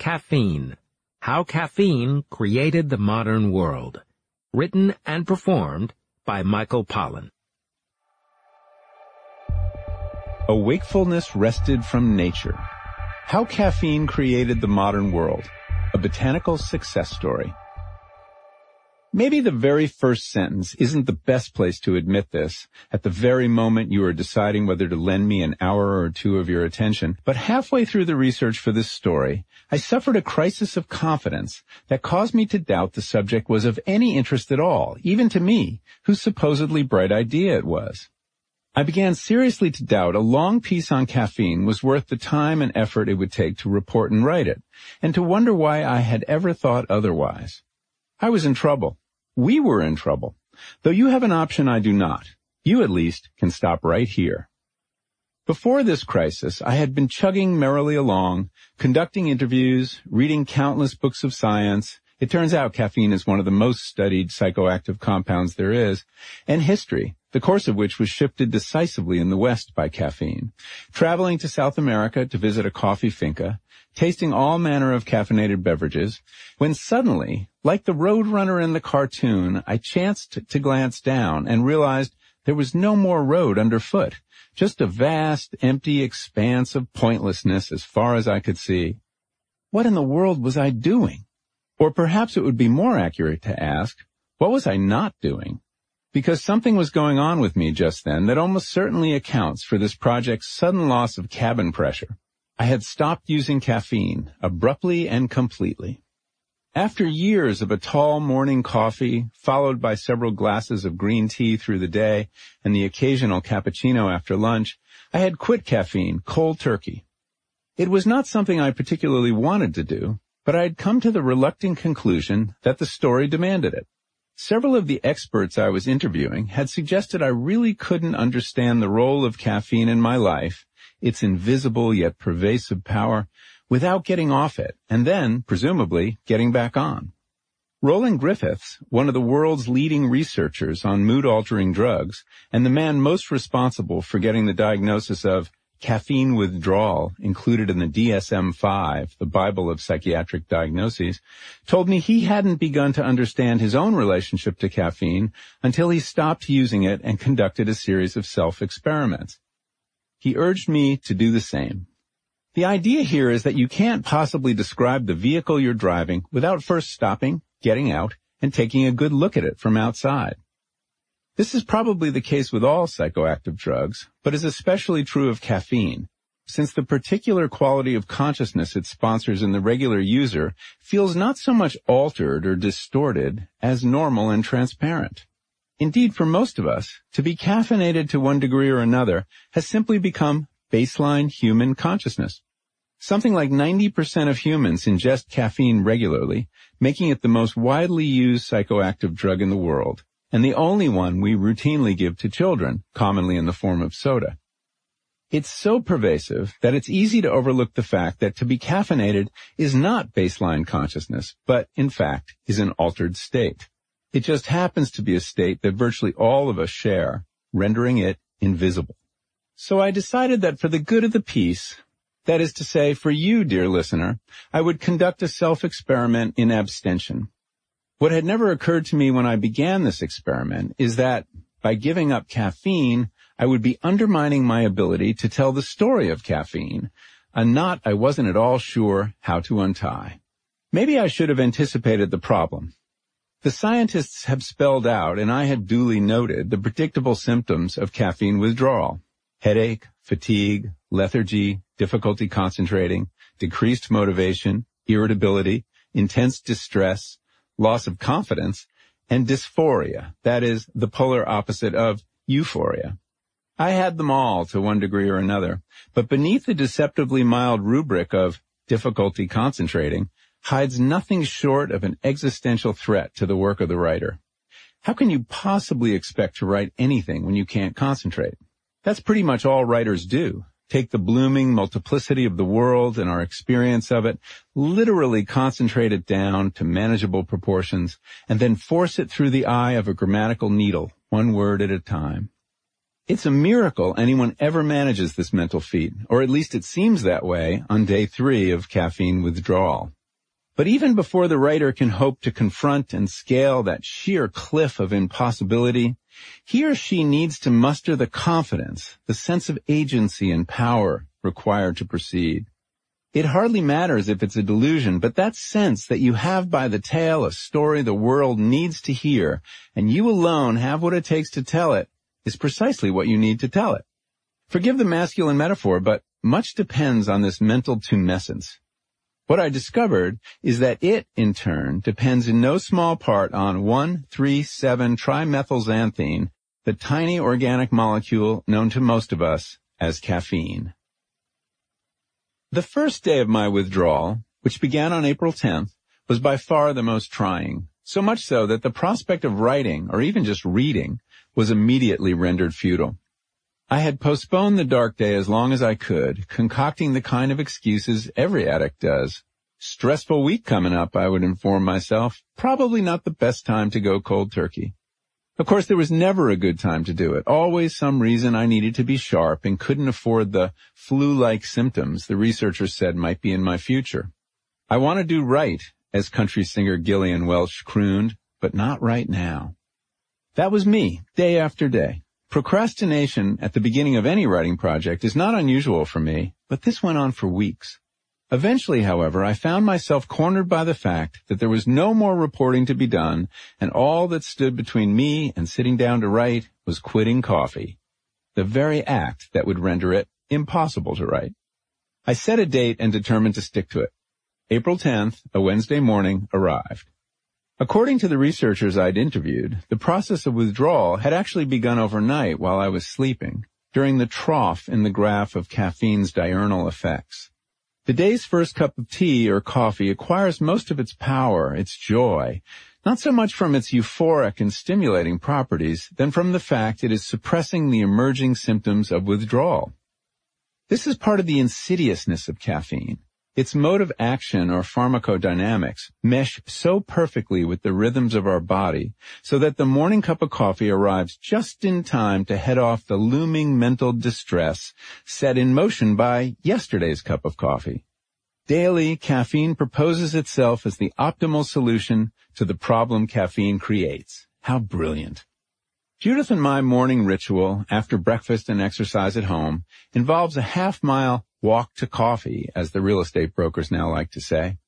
Caffeine. How Caffeine Created the Modern World. Written and performed by Michael Pollan. A wakefulness wrested from nature. How caffeine created the modern world. A botanical success story. Maybe the very first sentence isn't the best place to admit this at the very moment you are deciding whether to lend me an hour or two of your attention, but halfway through the research for this story, I suffered a crisis of confidence that caused me to doubt the subject was of any interest at all, even to me, whose supposedly bright idea it was. I began seriously to doubt a long piece on caffeine was worth the time and effort it would take to report and write it, and to wonder why I had ever thought otherwise. I was in trouble. We were in trouble. Though you have an option I do not. You at least can stop right here. Before this crisis, I had been chugging merrily along, conducting interviews, reading countless books of science. It turns out caffeine is one of the most studied psychoactive compounds there is, and history, the course of which was shifted decisively in the West by caffeine, traveling to South America to visit a coffee finca, tasting all manner of caffeinated beverages, when suddenly, like the roadrunner in the cartoon, I chanced to glance down and realized there was no more road underfoot, just a vast, empty expanse of pointlessness as far as I could see. What in the world was I doing? Or perhaps it would be more accurate to ask, what was I not doing? Because something was going on with me just then that almost certainly accounts for this project's sudden loss of cabin pressure. I had stopped using caffeine, abruptly and completely. After years of a tall morning coffee, followed by several glasses of green tea through the day and the occasional cappuccino after lunch, I had quit caffeine cold turkey. It was not something I particularly wanted to do, but I had come to the reluctant conclusion that the story demanded it. Several of the experts I was interviewing had suggested I really couldn't understand the role of caffeine in my life its invisible yet pervasive power without getting off it, and then, presumably, getting back on. Roland Griffiths, one of the world's leading researchers on mood-altering drugs, and the man most responsible for getting the diagnosis of caffeine withdrawal included in the DSM-5, the Bible of psychiatric diagnoses, told me he hadn't begun to understand his own relationship to caffeine until he stopped using it and conducted a series of self-experiments. He urged me to do the same. The idea here is that you can't possibly describe the vehicle you're driving without first stopping, getting out, and taking a good look at it from outside. This is probably the case with all psychoactive drugs, but is especially true of caffeine, since the particular quality of consciousness it sponsors in the regular user feels not so much altered or distorted as normal and transparent. Indeed, for most of us, to be caffeinated to one degree or another has simply become baseline human consciousness. Something like 90% of humans ingest caffeine regularly, making it the most widely used psychoactive drug in the world, and the only one we routinely give to children, commonly in the form of soda. It's so pervasive that it's easy to overlook the fact that to be caffeinated is not baseline consciousness, but in fact is an altered state. It just happens to be a state that virtually all of us share, rendering it invisible. So I decided that for the good of the piece, that is to say, for you, dear listener, I would conduct a self-experiment in abstention. What had never occurred to me when I began this experiment is that by giving up caffeine, I would be undermining my ability to tell the story of caffeine, a knot I wasn't at all sure how to untie. Maybe I should have anticipated the problem the scientists have spelled out, and I had duly noted, the predictable symptoms of caffeine withdrawal. Headache, fatigue, lethargy, difficulty concentrating, decreased motivation, irritability, intense distress, loss of confidence, and dysphoria, that is, the polar opposite of euphoria. I had them all to one degree or another, but beneath the deceptively mild rubric of difficulty concentrating hides nothing short of an existential threat to the work of the writer. How can you possibly expect to write anything when you can't concentrate? That's pretty much all writers do. Take the blooming multiplicity of the world and our experience of it, literally concentrate it down to manageable proportions, and then force it through the eye of a grammatical needle, one word at a time. It's a miracle anyone ever manages this mental feat, or at least it seems that way on day three of caffeine withdrawal. But even before the writer can hope to confront and scale that sheer cliff of impossibility, he or she needs to muster the confidence, the sense of agency and power required to proceed. It hardly matters if it's a delusion, but that sense that you have by the tail a story the world needs to hear, and you alone have what it takes to tell it, is precisely what you need to tell it. Forgive the masculine metaphor, but much depends on this mental tumescence. What I discovered is that it, in turn, depends in no small part on 1,3,7-trimethylxanthine, the tiny organic molecule known to most of us as caffeine. The first day of my withdrawal, which began on April 10th, was by far the most trying, so much so that the prospect of writing, or even just reading, was immediately rendered futile. I had postponed the dark day as long as I could, concocting the kind of excuses every addict does. Stressful week coming up, I would inform myself. Probably not the best time to go cold turkey. Of course, there was never a good time to do it. Always some reason I needed to be sharp and couldn't afford the flu-like symptoms the researchers said might be in my future. I want to do right, as country singer Gillian Welch crooned, but not right now. That was me, day after day. Procrastination at the beginning of any writing project is not unusual for me, but this went on for weeks. Eventually, however, I found myself cornered by the fact that there was no more reporting to be done, and all that stood between me and sitting down to write was quitting coffee. The very act that would render it impossible to write. I set a date and determined to stick to it. April 10th, a Wednesday morning, arrived. According to the researchers I'd interviewed, the process of withdrawal had actually begun overnight while I was sleeping, during the trough in the graph of caffeine's diurnal effects. The day's first cup of tea or coffee acquires most of its power, its joy, not so much from its euphoric and stimulating properties, than from the fact it is suppressing the emerging symptoms of withdrawal. This is part of the insidiousness of caffeine. Its mode of action or pharmacodynamics mesh so perfectly with the rhythms of our body so that the morning cup of coffee arrives just in time to head off the looming mental distress set in motion by yesterday's cup of coffee. Daily, caffeine proposes itself as the optimal solution to the problem caffeine creates. How brilliant. Judith and my morning ritual after breakfast and exercise at home involves a half mile walk to coffee, as the real estate brokers now like to say.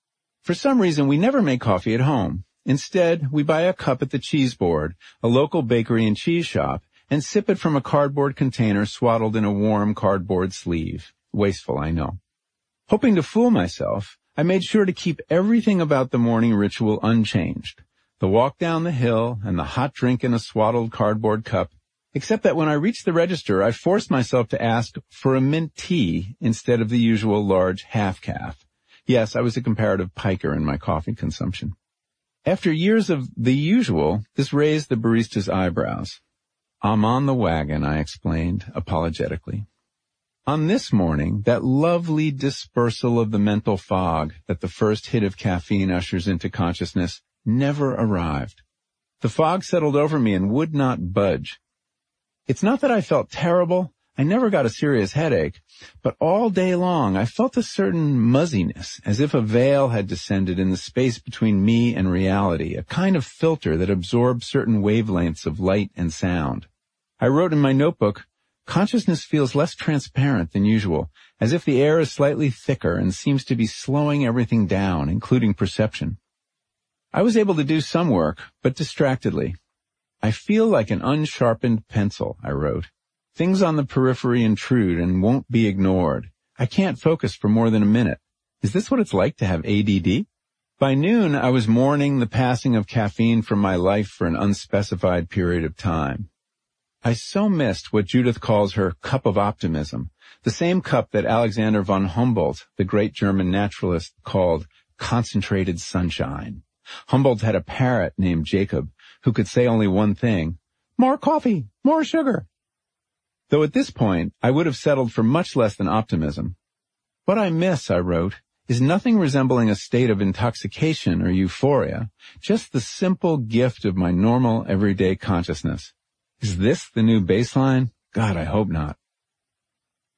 For some reason, we never make coffee at home. Instead, we buy a cup at the cheese board, a local bakery and cheese shop, and sip it from a cardboard container swaddled in a warm cardboard sleeve. Wasteful, I know. Hoping to fool myself, I made sure to keep everything about the morning ritual unchanged. The walk down the hill and the hot drink in a swaddled cardboard cup Except that when I reached the register, I forced myself to ask for a mint tea instead of the usual large half caf. Yes, I was a comparative piker in my coffee consumption. After years of the usual, this raised the barista's eyebrows. I'm on the wagon, I explained apologetically. On this morning, that lovely dispersal of the mental fog that the first hit of caffeine ushers into consciousness never arrived. The fog settled over me and would not budge. It's not that I felt terrible. I never got a serious headache, but all day long I felt a certain muzziness, as if a veil had descended in the space between me and reality, a kind of filter that absorbs certain wavelengths of light and sound. I wrote in my notebook, consciousness feels less transparent than usual, as if the air is slightly thicker and seems to be slowing everything down, including perception. I was able to do some work, but distractedly. I feel like an unsharpened pencil, I wrote. Things on the periphery intrude and won't be ignored. I can't focus for more than a minute. Is this what it's like to have ADD? By noon, I was mourning the passing of caffeine from my life for an unspecified period of time. I so missed what Judith calls her cup of optimism, the same cup that Alexander von Humboldt, the great German naturalist, called concentrated sunshine. Humboldt had a parrot named Jacob who could say only one thing, more coffee, more sugar. Though at this point, I would have settled for much less than optimism. What I miss, I wrote, is nothing resembling a state of intoxication or euphoria, just the simple gift of my normal everyday consciousness. Is this the new baseline? God, I hope not.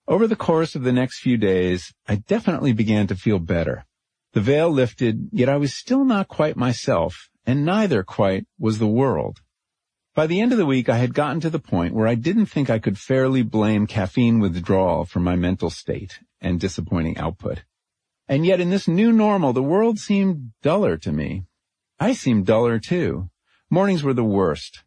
Over the course of the next few days, I definitely began to feel better. The veil lifted, yet I was still not quite myself, and neither quite was the world. By the end of the week, I had gotten to the point where I didn't think I could fairly blame caffeine withdrawal for my mental state and disappointing output. And yet in this new normal, the world seemed duller to me. I seemed duller too. Mornings were the worst.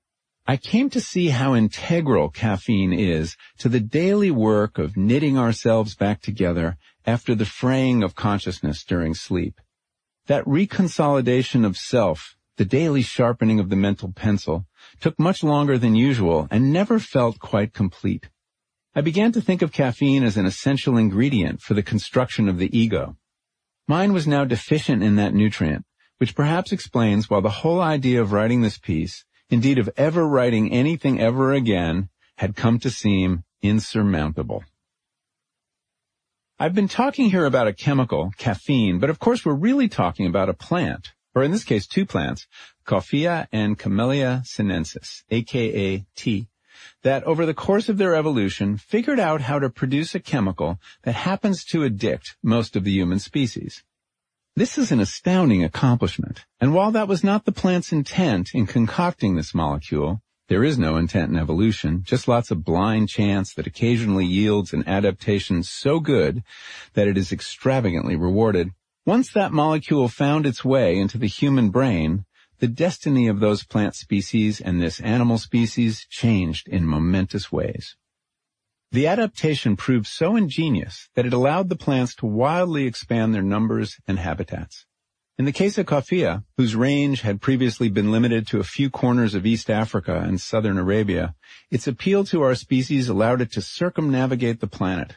I came to see how integral caffeine is to the daily work of knitting ourselves back together after the fraying of consciousness during sleep. That reconsolidation of self, the daily sharpening of the mental pencil, took much longer than usual and never felt quite complete. I began to think of caffeine as an essential ingredient for the construction of the ego. Mine was now deficient in that nutrient, which perhaps explains why the whole idea of writing this piece indeed of ever writing anything ever again, had come to seem insurmountable. I've been talking here about a chemical, caffeine, but of course we're really talking about a plant, or in this case two plants, Coffea and Camellia sinensis, aka tea, that over the course of their evolution figured out how to produce a chemical that happens to addict most of the human species. This is an astounding accomplishment, and while that was not the plant's intent in concocting this molecule, there is no intent in evolution, just lots of blind chance that occasionally yields an adaptation so good that it is extravagantly rewarded. Once that molecule found its way into the human brain, the destiny of those plant species and this animal species changed in momentous ways. The adaptation proved so ingenious that it allowed the plants to wildly expand their numbers and habitats. In the case of coffea, whose range had previously been limited to a few corners of East Africa and southern Arabia, its appeal to our species allowed it to circumnavigate the planet,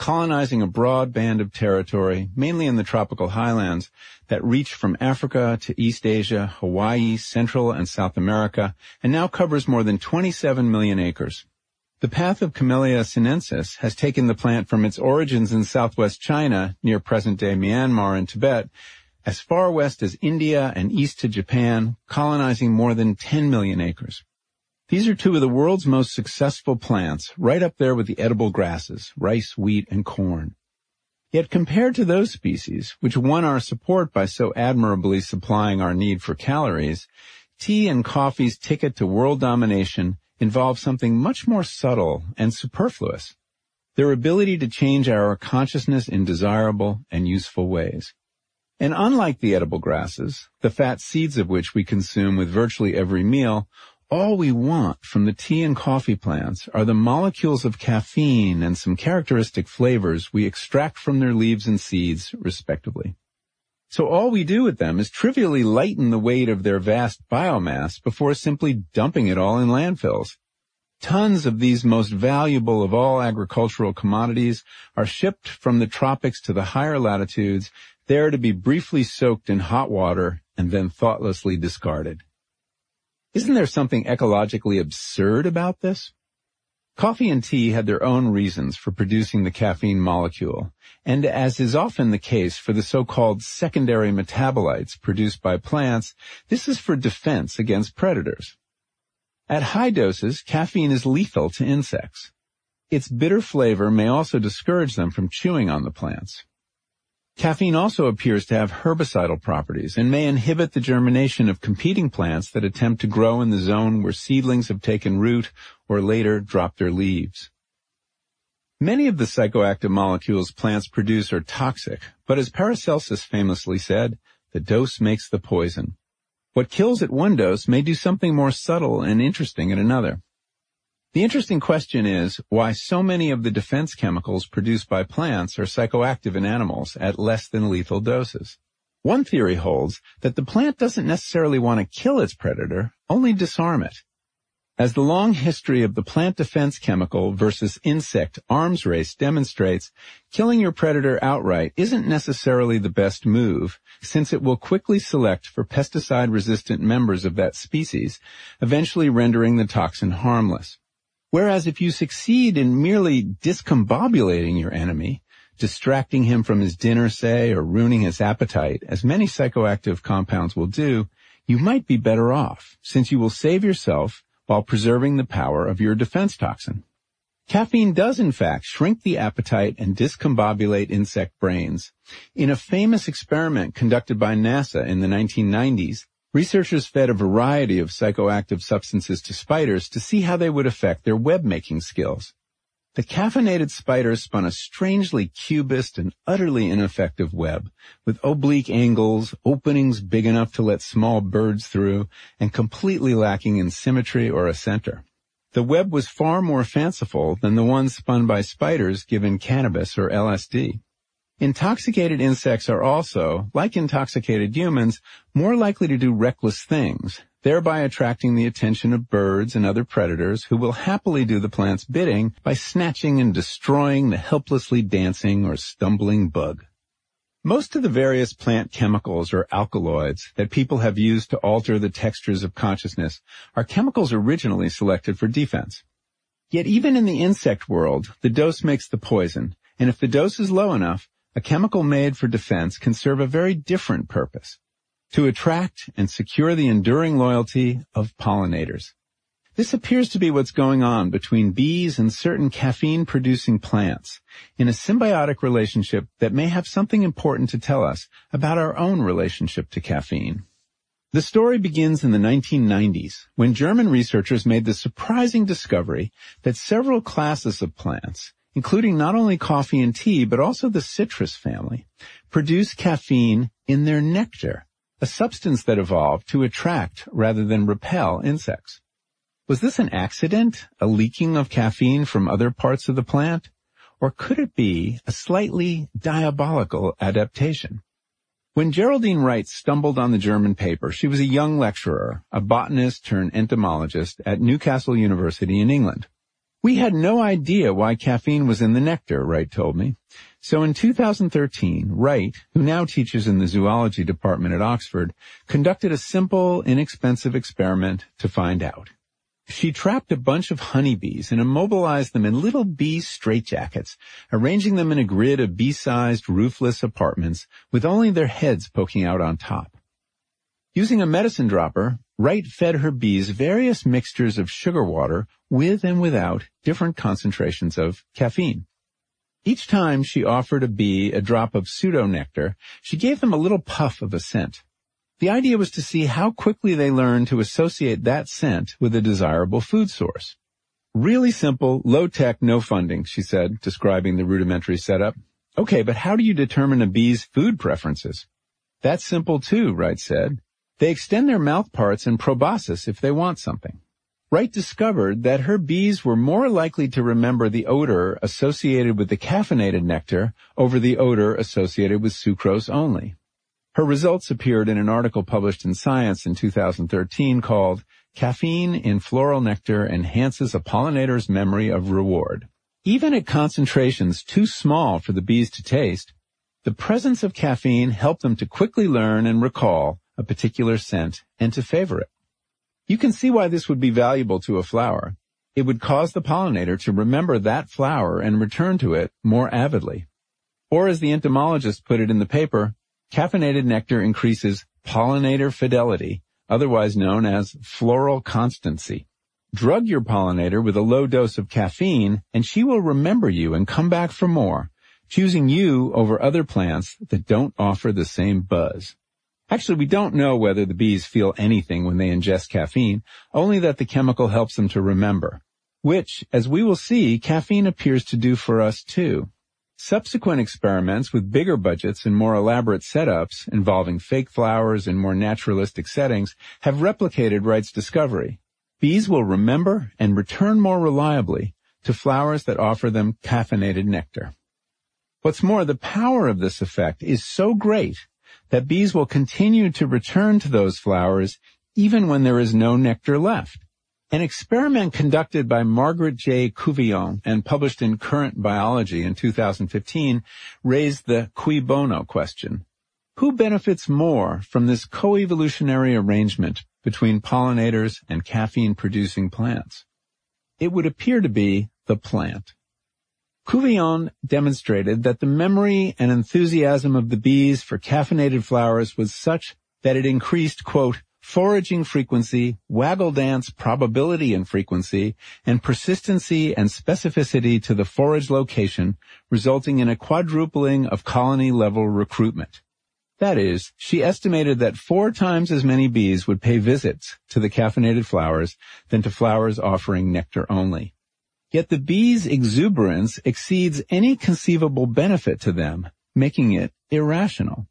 colonizing a broad band of territory, mainly in the tropical highlands, that reached from Africa to East Asia, Hawaii, Central and South America, and now covers more than 27 million acres. The path of Camellia sinensis has taken the plant from its origins in southwest China, near present-day Myanmar and Tibet, as far west as India and east to Japan, colonizing more than 10 million acres. These are two of the world's most successful plants, right up there with the edible grasses, rice, wheat, and corn. Yet compared to those species, which won our support by so admirably supplying our need for calories, tea and coffee's ticket to world domination involve something much more subtle and superfluous, their ability to change our consciousness in desirable and useful ways. And unlike the edible grasses, the fat seeds of which we consume with virtually every meal, all we want from the tea and coffee plants are the molecules of caffeine and some characteristic flavors we extract from their leaves and seeds, respectively. So all we do with them is trivially lighten the weight of their vast biomass before simply dumping it all in landfills. Tons of these most valuable of all agricultural commodities are shipped from the tropics to the higher latitudes, there to be briefly soaked in hot water and then thoughtlessly discarded. Isn't there something ecologically absurd about this? Coffee and tea had their own reasons for producing the caffeine molecule, and as is often the case for the so-called secondary metabolites produced by plants, this is for defense against predators. At high doses, caffeine is lethal to insects. Its bitter flavor may also discourage them from chewing on the plants. Caffeine also appears to have herbicidal properties and may inhibit the germination of competing plants that attempt to grow in the zone where seedlings have taken root or later drop their leaves. Many of the psychoactive molecules plants produce are toxic, but as Paracelsus famously said, the dose makes the poison. What kills at one dose may do something more subtle and interesting at another. The interesting question is why so many of the defense chemicals produced by plants are psychoactive in animals at less than lethal doses. One theory holds that the plant doesn't necessarily want to kill its predator, only disarm it. As the long history of the plant defense chemical versus insect arms race demonstrates, killing your predator outright isn't necessarily the best move, since it will quickly select for pesticide-resistant members of that species, eventually rendering the toxin harmless. Whereas if you succeed in merely discombobulating your enemy, distracting him from his dinner, say, or ruining his appetite, as many psychoactive compounds will do, you might be better off, since you will save yourself while preserving the power of your defense toxin. Caffeine does in fact shrink the appetite and discombobulate insect brains. In a famous experiment conducted by NASA in the 1990s, researchers fed a variety of psychoactive substances to spiders to see how they would affect their web-making skills. The caffeinated spider spun a strangely cubist and utterly ineffective web, with oblique angles, openings big enough to let small birds through, and completely lacking in symmetry or a center. The web was far more fanciful than the one spun by spiders given cannabis or LSD. Intoxicated insects are also, like intoxicated humans, more likely to do reckless things, thereby attracting the attention of birds and other predators who will happily do the plant's bidding by snatching and destroying the helplessly dancing or stumbling bug. Most of the various plant chemicals or alkaloids that people have used to alter the textures of consciousness are chemicals originally selected for defense. Yet even in the insect world, the dose makes the poison, and if the dose is low enough, a chemical made for defense can serve a very different purpose to attract and secure the enduring loyalty of pollinators. This appears to be what's going on between bees and certain caffeine-producing plants in a symbiotic relationship that may have something important to tell us about our own relationship to caffeine. The story begins in the 1990s when German researchers made the surprising discovery that several classes of plants, including not only coffee and tea but also the citrus family, produce caffeine in their nectar a substance that evolved to attract rather than repel insects. Was this an accident, a leaking of caffeine from other parts of the plant? Or could it be a slightly diabolical adaptation? When Geraldine Wright stumbled on the German paper, she was a young lecturer, a botanist turned entomologist at Newcastle University in England. We had no idea why caffeine was in the nectar, Wright told me. So in 2013, Wright, who now teaches in the zoology department at Oxford, conducted a simple, inexpensive experiment to find out. She trapped a bunch of honeybees and immobilized them in little bee straitjackets, arranging them in a grid of bee-sized roofless apartments with only their heads poking out on top. Using a medicine dropper, Wright fed her bees various mixtures of sugar water with and without different concentrations of caffeine. Each time she offered a bee a drop of pseudo-nectar, she gave them a little puff of a scent. The idea was to see how quickly they learned to associate that scent with a desirable food source. Really simple, low-tech, no funding, she said, describing the rudimentary setup. Okay, but how do you determine a bee's food preferences? That's simple too, Wright said. They extend their mouth parts and proboscis if they want something. Wright discovered that her bees were more likely to remember the odor associated with the caffeinated nectar over the odor associated with sucrose only. Her results appeared in an article published in Science in 2013 called Caffeine in Floral Nectar Enhances a Pollinator's Memory of Reward. Even at concentrations too small for the bees to taste, the presence of caffeine helped them to quickly learn and recall a particular scent and to favor it. You can see why this would be valuable to a flower. It would cause the pollinator to remember that flower and return to it more avidly. Or as the entomologist put it in the paper, caffeinated nectar increases pollinator fidelity, otherwise known as floral constancy. Drug your pollinator with a low dose of caffeine and she will remember you and come back for more, choosing you over other plants that don't offer the same buzz. Actually, we don't know whether the bees feel anything when they ingest caffeine, only that the chemical helps them to remember, which, as we will see, caffeine appears to do for us too. Subsequent experiments with bigger budgets and more elaborate setups involving fake flowers and more naturalistic settings have replicated Wright's discovery. Bees will remember and return more reliably to flowers that offer them caffeinated nectar. What's more, the power of this effect is so great that bees will continue to return to those flowers even when there is no nectar left. An experiment conducted by Margaret J. Couvillon and published in Current Biology in 2015 raised the cui bono question. Who benefits more from this coevolutionary arrangement between pollinators and caffeine-producing plants? It would appear to be the plant. Couvillon demonstrated that the memory and enthusiasm of the bees for caffeinated flowers was such that it increased, quote, foraging frequency, waggle dance probability and frequency, and persistency and specificity to the forage location, resulting in a quadrupling of colony level recruitment. That is, she estimated that four times as many bees would pay visits to the caffeinated flowers than to flowers offering nectar only. Yet the bees' exuberance exceeds any conceivable benefit to them, making it irrational.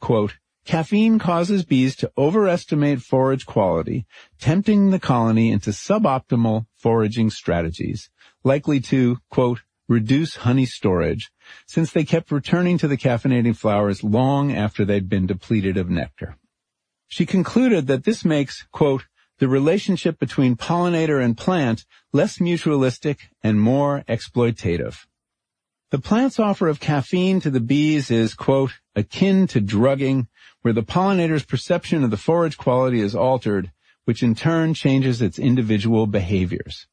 Quote, Caffeine causes bees to overestimate forage quality, tempting the colony into suboptimal foraging strategies, likely to, quote, reduce honey storage, since they kept returning to the caffeinating flowers long after they'd been depleted of nectar. She concluded that this makes, quote, the relationship between pollinator and plant less mutualistic and more exploitative. The plant's offer of caffeine to the bees is, quote, akin to drugging, where the pollinator's perception of the forage quality is altered, which in turn changes its individual behaviors.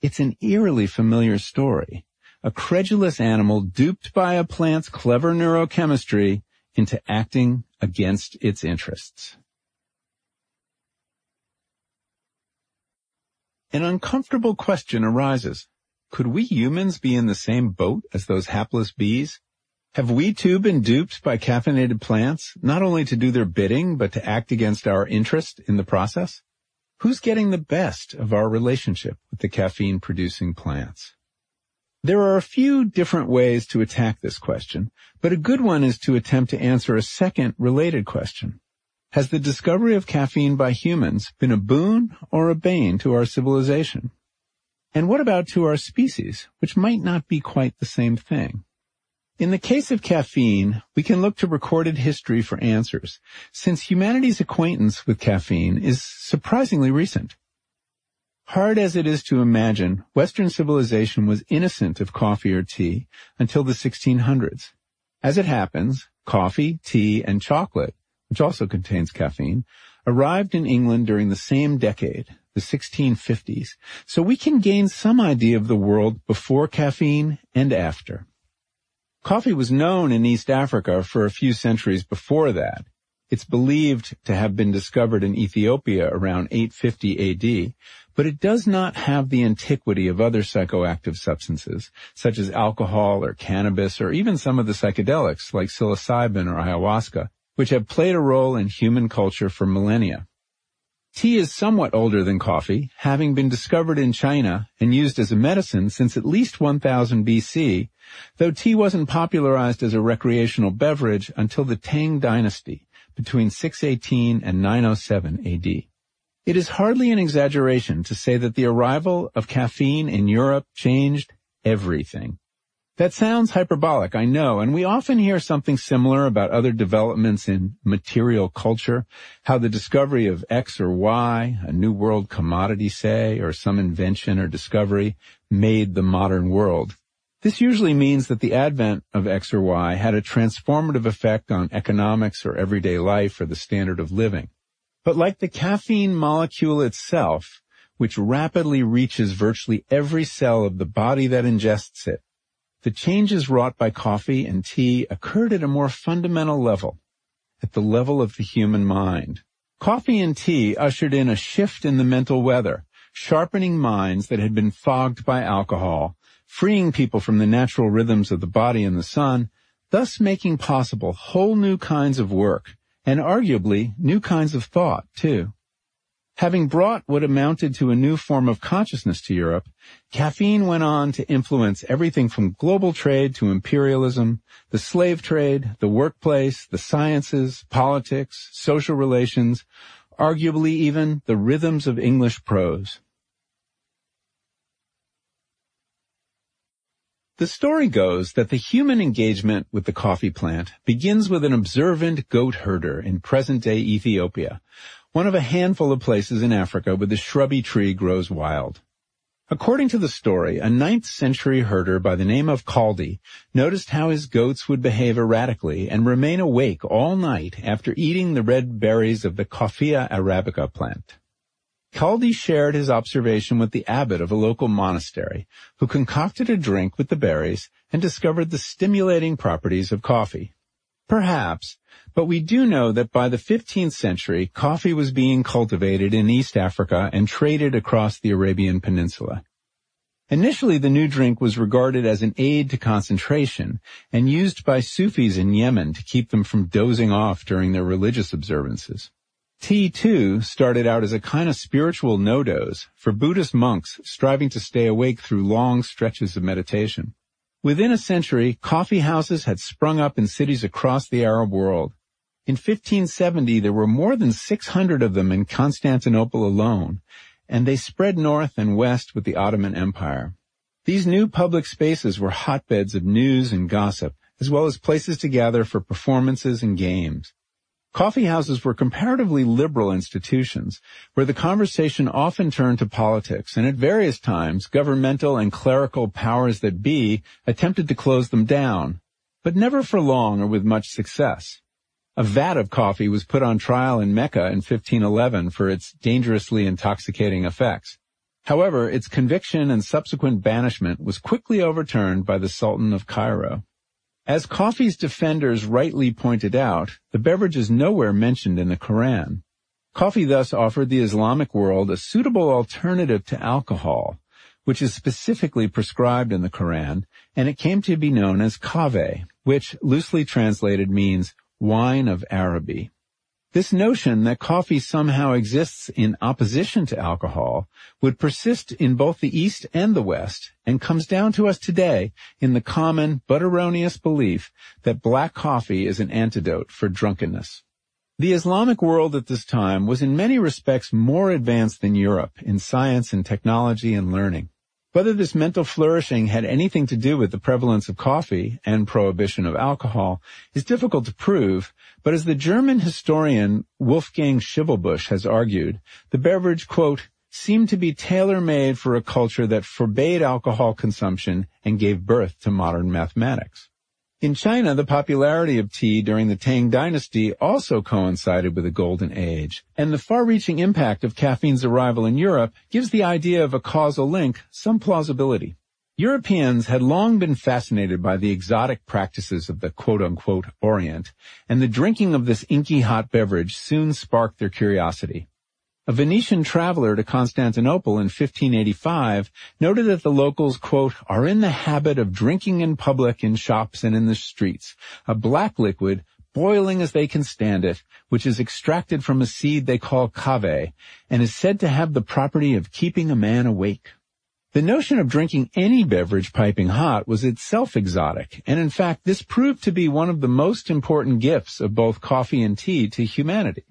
It's an eerily familiar story. A credulous animal duped by a plant's clever neurochemistry into acting against its interests. An uncomfortable question arises. Could we humans be in the same boat as those hapless bees? Have we too been duped by caffeinated plants, not only to do their bidding, but to act against our interest in the process? Who's getting the best of our relationship with the caffeine producing plants? There are a few different ways to attack this question, but a good one is to attempt to answer a second related question. Has the discovery of caffeine by humans been a boon or a bane to our civilization? And what about to our species, which might not be quite the same thing? In the case of caffeine, we can look to recorded history for answers, since humanity's acquaintance with caffeine is surprisingly recent. Hard as it is to imagine, Western civilization was innocent of coffee or tea until the 1600s. As it happens, coffee, tea, and chocolate, which also contains caffeine, arrived in England during the same decade, the 1650s, so we can gain some idea of the world before caffeine and after. Coffee was known in East Africa for a few centuries before that. It's believed to have been discovered in Ethiopia around 850 AD, but it does not have the antiquity of other psychoactive substances, such as alcohol or cannabis or even some of the psychedelics like psilocybin or ayahuasca, which have played a role in human culture for millennia. Tea is somewhat older than coffee, having been discovered in China and used as a medicine since at least 1000 BC, though tea wasn't popularized as a recreational beverage until the Tang dynasty between 618 and 907 AD. It is hardly an exaggeration to say that the arrival of caffeine in Europe changed everything. That sounds hyperbolic, I know, and we often hear something similar about other developments in material culture, how the discovery of X or Y, a new world commodity say, or some invention or discovery made the modern world. This usually means that the advent of X or Y had a transformative effect on economics or everyday life or the standard of living. But like the caffeine molecule itself, which rapidly reaches virtually every cell of the body that ingests it, the changes wrought by coffee and tea occurred at a more fundamental level, at the level of the human mind. Coffee and tea ushered in a shift in the mental weather, sharpening minds that had been fogged by alcohol, freeing people from the natural rhythms of the body and the sun, thus making possible whole new kinds of work, and arguably new kinds of thought, too. Having brought what amounted to a new form of consciousness to Europe, caffeine went on to influence everything from global trade to imperialism, the slave trade, the workplace, the sciences, politics, social relations, arguably even the rhythms of English prose. The story goes that the human engagement with the coffee plant begins with an observant goat herder in present-day Ethiopia, one of a handful of places in Africa where the shrubby tree grows wild. According to the story, a ninth century herder by the name of Kaldi noticed how his goats would behave erratically and remain awake all night after eating the red berries of the Coffea arabica plant. Kaldi shared his observation with the abbot of a local monastery, who concocted a drink with the berries and discovered the stimulating properties of coffee. Perhaps, but we do know that by the 15th century, coffee was being cultivated in East Africa and traded across the Arabian Peninsula. Initially, the new drink was regarded as an aid to concentration and used by Sufis in Yemen to keep them from dozing off during their religious observances. Tea, too, started out as a kind of spiritual NoDoz for Buddhist monks striving to stay awake through long stretches of meditation. Within a century, coffee houses had sprung up in cities across the Arab world. In 1570, there were more than 600 of them in Constantinople alone, and they spread north and west with the Ottoman Empire. These new public spaces were hotbeds of news and gossip, as well as places to gather for performances and games. Coffee houses were comparatively liberal institutions, where the conversation often turned to politics, and at various times, governmental and clerical powers that be attempted to close them down, but never for long or with much success. A vat of coffee was put on trial in Mecca in 1511 for its dangerously intoxicating effects. However, its conviction and subsequent banishment was quickly overturned by the Sultan of Cairo. As coffee's defenders rightly pointed out, the beverage is nowhere mentioned in the Koran. Coffee thus offered the Islamic world a suitable alternative to alcohol, which is specifically prescribed in the Koran, and it came to be known as kave, which loosely translated means wine of Araby. This notion that coffee somehow exists in opposition to alcohol would persist in both the East and the West and comes down to us today in the common but erroneous belief that black coffee is an antidote for drunkenness. The Islamic world at this time was in many respects more advanced than Europe in science and technology and learning. Whether this mental flourishing had anything to do with the prevalence of coffee and prohibition of alcohol is difficult to prove, but as the German historian Wolfgang Schivelbusch has argued, the beverage, quote, seemed to be tailor-made for a culture that forbade alcohol consumption and gave birth to modern mathematics. In China, the popularity of tea during the Tang dynasty also coincided with a golden age, and the far-reaching impact of caffeine's arrival in Europe gives the idea of a causal link some plausibility. Europeans had long been fascinated by the exotic practices of the quote-unquote Orient, and the drinking of this inky hot beverage soon sparked their curiosity. A Venetian traveler to Constantinople in 1585 noted that the locals, quote, are in the habit of drinking in public in shops and in the streets, a black liquid, boiling as they can stand it, which is extracted from a seed they call kave, and is said to have the property of keeping a man awake. The notion of drinking any beverage piping hot was itself exotic, and in fact this proved to be one of the most important gifts of both coffee and tea to humanity.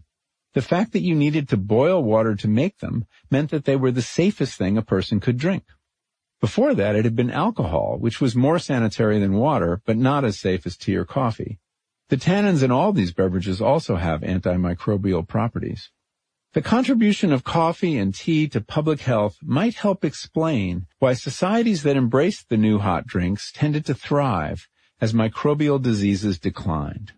The fact that you needed to boil water to make them meant that they were the safest thing a person could drink. Before that, it had been alcohol, which was more sanitary than water, but not as safe as tea or coffee. The tannins in all these beverages also have antimicrobial properties. The contribution of coffee and tea to public health might help explain why societies that embraced the new hot drinks tended to thrive as microbial diseases declined.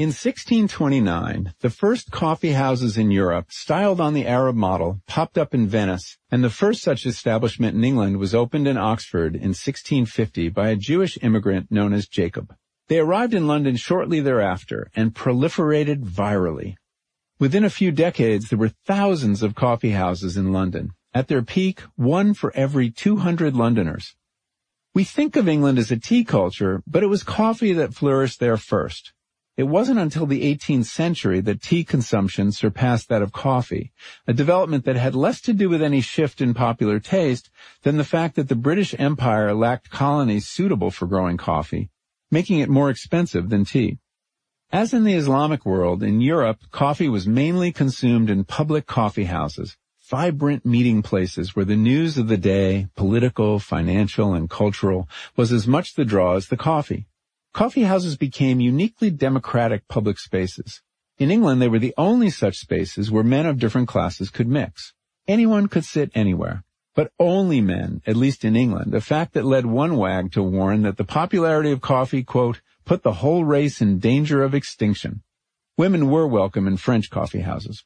In 1629, the first coffee houses in Europe, styled on the Arab model, popped up in Venice, and the first such establishment in England was opened in Oxford in 1650 by a Jewish immigrant known as Jacob. They arrived in London shortly thereafter and proliferated virally. Within a few decades, there were thousands of coffee houses in London. At their peak, one for every 200 Londoners. We think of England as a tea culture, but it was coffee that flourished there first. It wasn't until the 18th century that tea consumption surpassed that of coffee, a development that had less to do with any shift in popular taste than the fact that the British Empire lacked colonies suitable for growing coffee, making it more expensive than tea. As in the Islamic world, in Europe, coffee was mainly consumed in public coffee houses, vibrant meeting places where the news of the day, political, financial, and cultural, was as much the draw as the coffee. Coffee houses became uniquely democratic public spaces. In England, they were the only such spaces where men of different classes could mix. Anyone could sit anywhere. But only men, at least in England, a fact that led one wag to warn that the popularity of coffee, quote, put the whole race in danger of extinction. Women were welcome in French coffee houses.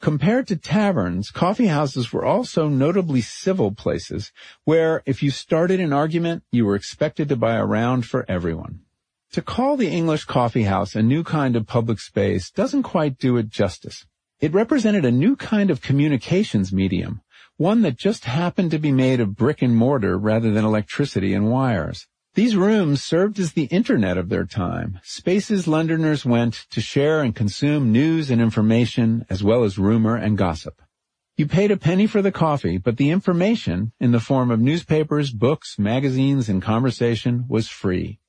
Compared to taverns, coffee houses were also notably civil places where if you started an argument, you were expected to buy a round for everyone. To call the English coffee house a new kind of public space doesn't quite do it justice. It represented a new kind of communications medium, one that just happened to be made of brick and mortar rather than electricity and wires. These rooms served as the internet of their time, spaces Londoners went to share and consume news and information as well as rumor and gossip. You paid a penny for the coffee, but the information, in the form of newspapers, books, magazines, and conversation, was free.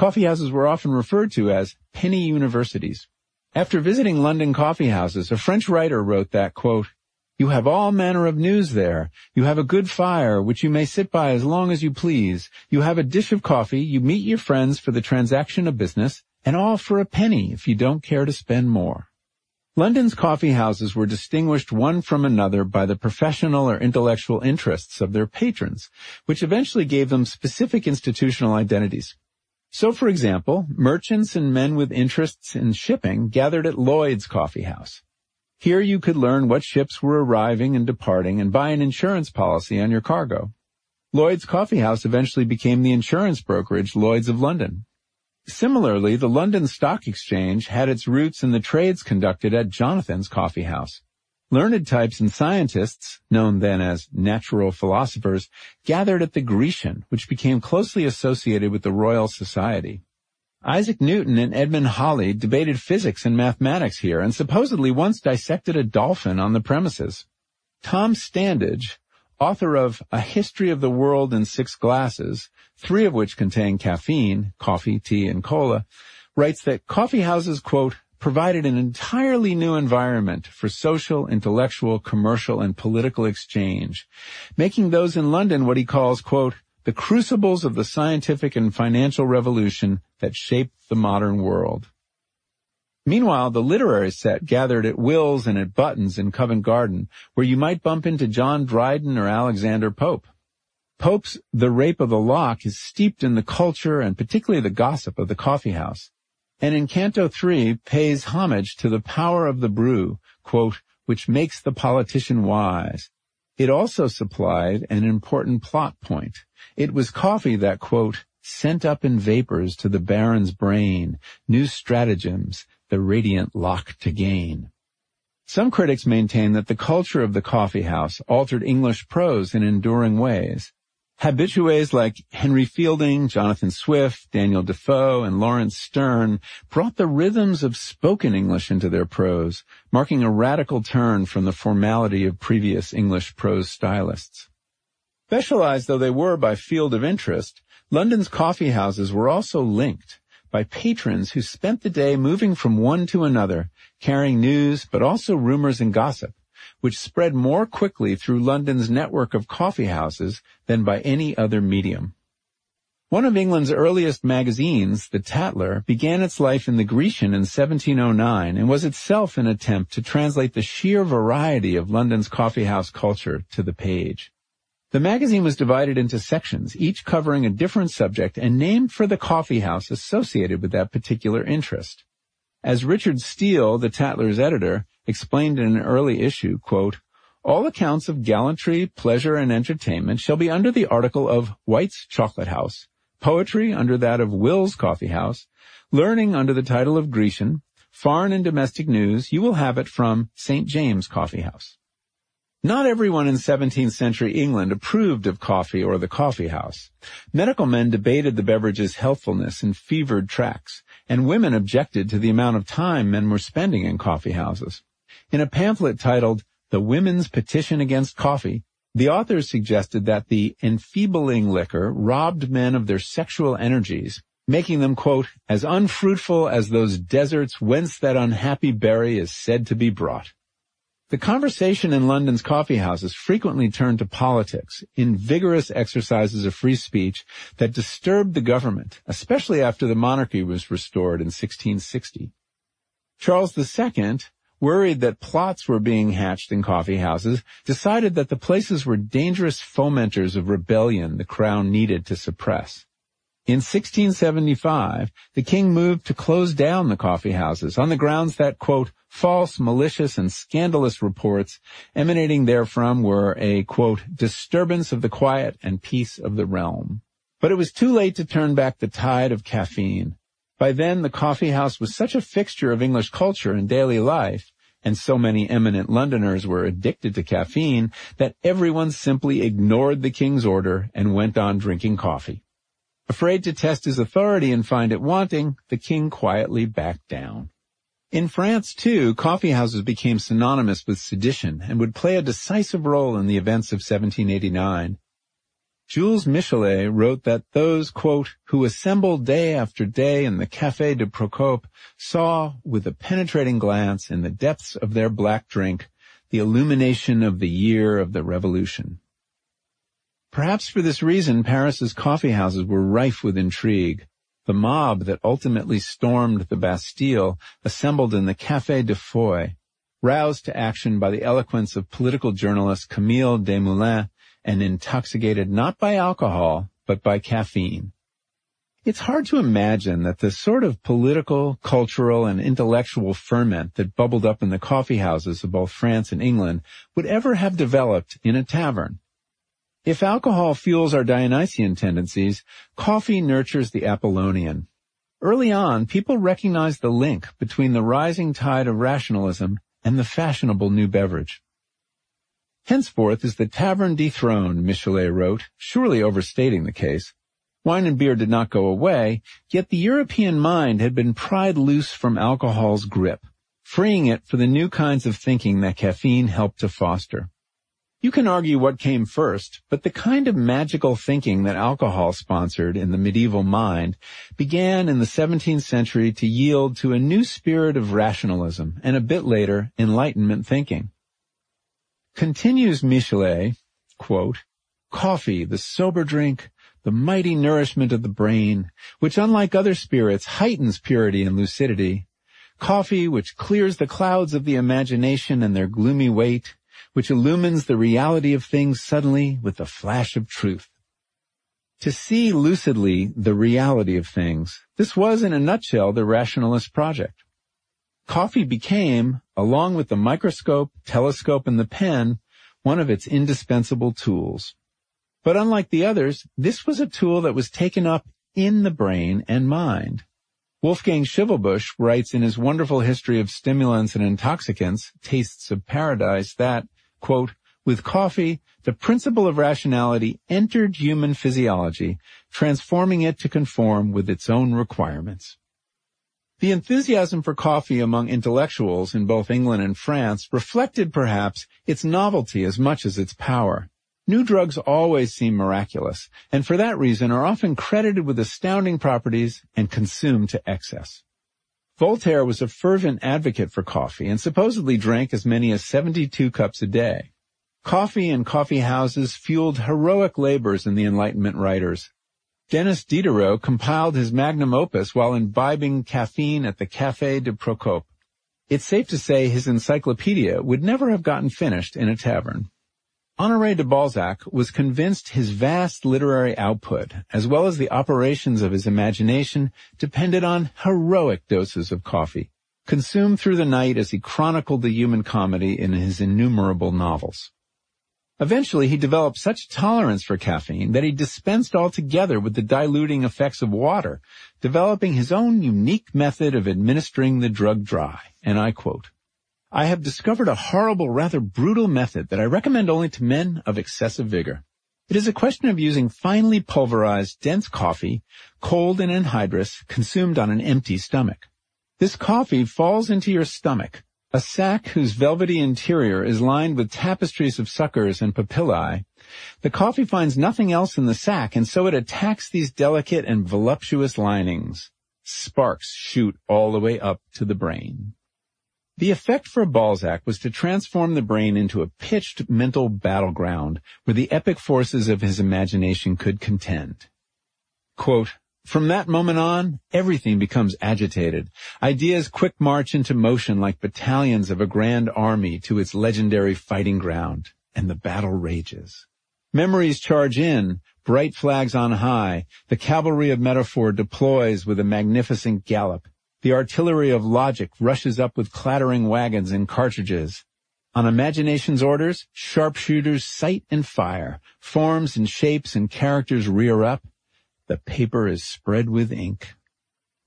Coffeehouses were often referred to as penny universities. After visiting London coffeehouses, a French writer wrote that, quote, you have all manner of news there. You have a good fire, which you may sit by as long as you please. You have a dish of coffee. You meet your friends for the transaction of business, and all for a penny if you don't care to spend more. London's coffee houses were distinguished one from another by the professional or intellectual interests of their patrons, which eventually gave them specific institutional identities. So, for example, merchants and men with interests in shipping gathered at Lloyd's Coffee House. Here you could learn what ships were arriving and departing and buy an insurance policy on your cargo. Lloyd's Coffee House eventually became the insurance brokerage Lloyd's of London. Similarly, the London Stock Exchange had its roots in the trades conducted at Jonathan's Coffee House. Learned types and scientists, known then as natural philosophers, gathered at the Grecian, which became closely associated with the Royal Society. Isaac Newton and Edmund Halley debated physics and mathematics here and supposedly once dissected a dolphin on the premises. Tom Standage, author of A History of the World in Six Glasses, three of which contain caffeine, coffee, tea, and cola, writes that coffee houses, quote, provided an entirely new environment for social, intellectual, commercial, and political exchange, making those in London what he calls, quote, the crucibles of the scientific and financial revolution that shaped the modern world. Meanwhile, the literary set gathered at Will's and at Button's in Covent Garden, where you might bump into John Dryden or Alexander Pope. Pope's The Rape of the Lock is steeped in the culture and particularly the gossip of the coffee house. And in Canto 3 pays homage to the power of the brew, quote, which makes the politician wise. It also supplied an important plot point. It was coffee that, quote, sent up in vapors to the baron's brain new stratagems, the radiant lock to gain. Some critics maintain that the culture of the coffee house altered English prose in enduring ways. Habitués like Henry Fielding, Jonathan Swift, Daniel Defoe, and Laurence Sterne brought the rhythms of spoken English into their prose, marking a radical turn from the formality of previous English prose stylists. Specialized though they were by field of interest, London's coffee houses were also linked by patrons who spent the day moving from one to another, carrying news, but also rumors and gossip, which spread more quickly through London's network of coffee houses than by any other medium. One of England's earliest magazines, The Tatler, began its life in the Grecian in 1709 and was itself an attempt to translate the sheer variety of London's coffeehouse culture to the page. The magazine was divided into sections, each covering a different subject and named for the coffee house associated with that particular interest. As Richard Steele, the Tatler's editor, explained in an early issue, quote, all accounts of gallantry, pleasure, and entertainment shall be under the article of White's Chocolate House, poetry under that of Will's Coffee House, learning under the title of Grecian, foreign and domestic news, you will have it from St. James Coffee House. Not everyone in 17th century England approved of coffee or the coffee house. Medical men debated the beverage's healthfulness in fevered tracts, and women objected to the amount of time men were spending in coffee houses. In a pamphlet titled The Women's Petition Against Coffee, the authors suggested that the enfeebling liquor robbed men of their sexual energies, making them, quote, as unfruitful as those deserts whence that unhappy berry is said to be brought. The conversation in London's coffee houses frequently turned to politics in vigorous exercises of free speech that disturbed the government, especially after the monarchy was restored in 1660. Charles II, worried that plots were being hatched in coffee houses, decided that the places were dangerous fomenters of rebellion the crown needed to suppress. In 1675, the king moved to close down the coffee houses on the grounds that, quote, false, malicious, and scandalous reports emanating therefrom were a, quote, disturbance of the quiet and peace of the realm. But it was too late to turn back the tide of caffeine. By then, the coffee house was such a fixture of English culture and daily life, and so many eminent Londoners were addicted to caffeine that everyone simply ignored the king's order and went on drinking coffee. Afraid to test his authority and find it wanting, the king quietly backed down. In France, too, coffee houses became synonymous with sedition and would play a decisive role in the events of 1789. Jules Michelet wrote that those, quote, who assembled day after day in the Café de Procope saw, with a penetrating glance in the depths of their black drink, the illumination of the year of the Revolution. Perhaps for this reason, Paris's coffeehouses were rife with intrigue. The mob that ultimately stormed the Bastille assembled in the Café de Foy, roused to action by the eloquence of political journalist Camille Desmoulins and intoxicated not by alcohol, but by caffeine. It's hard to imagine that the sort of political, cultural, and intellectual ferment that bubbled up in the coffeehouses of both France and England would ever have developed in a tavern. If alcohol fuels our Dionysian tendencies, coffee nurtures the Apollonian. Early on, people recognized the link between the rising tide of rationalism and the fashionable new beverage. Henceforth is the tavern dethroned, Michelet wrote, surely overstating the case. Wine and beer did not go away, yet the European mind had been pried loose from alcohol's grip, freeing it for the new kinds of thinking that caffeine helped to foster. You can argue what came first, but the kind of magical thinking that alcohol sponsored in the medieval mind began in the 17th century to yield to a new spirit of rationalism and a bit later, Enlightenment thinking. Continues Michelet, quote, coffee, the sober drink, the mighty nourishment of the brain, which unlike other spirits heightens purity and lucidity, coffee which clears the clouds of the imagination and their gloomy weight, which illumines the reality of things suddenly with a flash of truth. To see lucidly the reality of things, this was in a nutshell the rationalist project. Coffee became, along with the microscope, telescope, and the pen, one of its indispensable tools. But unlike the others, this was a tool that was taken up in the brain and mind. Wolfgang Schivelbusch writes in his wonderful history of stimulants and intoxicants, Tastes of Paradise, that quote, with coffee, the principle of rationality entered human physiology, transforming it to conform with its own requirements. The enthusiasm for coffee among intellectuals in both England and France reflected perhaps its novelty as much as its power. New drugs always seem miraculous, and for that reason are often credited with astounding properties and consumed to excess. Voltaire was a fervent advocate for coffee and supposedly drank as many as 72 cups a day. Coffee and coffee houses fueled heroic labors in the Enlightenment writers. Denis Diderot compiled his magnum opus while imbibing caffeine at the Café de Procope. It's safe to say his encyclopedia would never have gotten finished in a tavern. Honoré de Balzac was convinced his vast literary output, as well as the operations of his imagination, depended on heroic doses of coffee, consumed through the night as he chronicled the human comedy in his innumerable novels. Eventually, he developed such tolerance for caffeine that he dispensed altogether with the diluting effects of water, developing his own unique method of administering the drug dry, and I quote, I have discovered a horrible, rather brutal method that I recommend only to men of excessive vigor. It is a question of using finely pulverized, dense coffee, cold and anhydrous, consumed on an empty stomach. This coffee falls into your stomach, a sac whose velvety interior is lined with tapestries of suckers and papillae. The coffee finds nothing else in the sac, and so it attacks these delicate and voluptuous linings. Sparks shoot all the way up to the brain. The effect for Balzac was to transform the brain into a pitched mental battleground where the epic forces of his imagination could contend. Quote, from that moment on, everything becomes agitated. Ideas quick march into motion like battalions of a grand army to its legendary fighting ground, and the battle rages. Memories charge in, bright flags on high, the cavalry of metaphor deploys with a magnificent gallop, the artillery of logic rushes up with clattering wagons and cartridges. On imagination's orders, sharpshooters sight and fire, forms and shapes and characters rear up. The paper is spread with ink.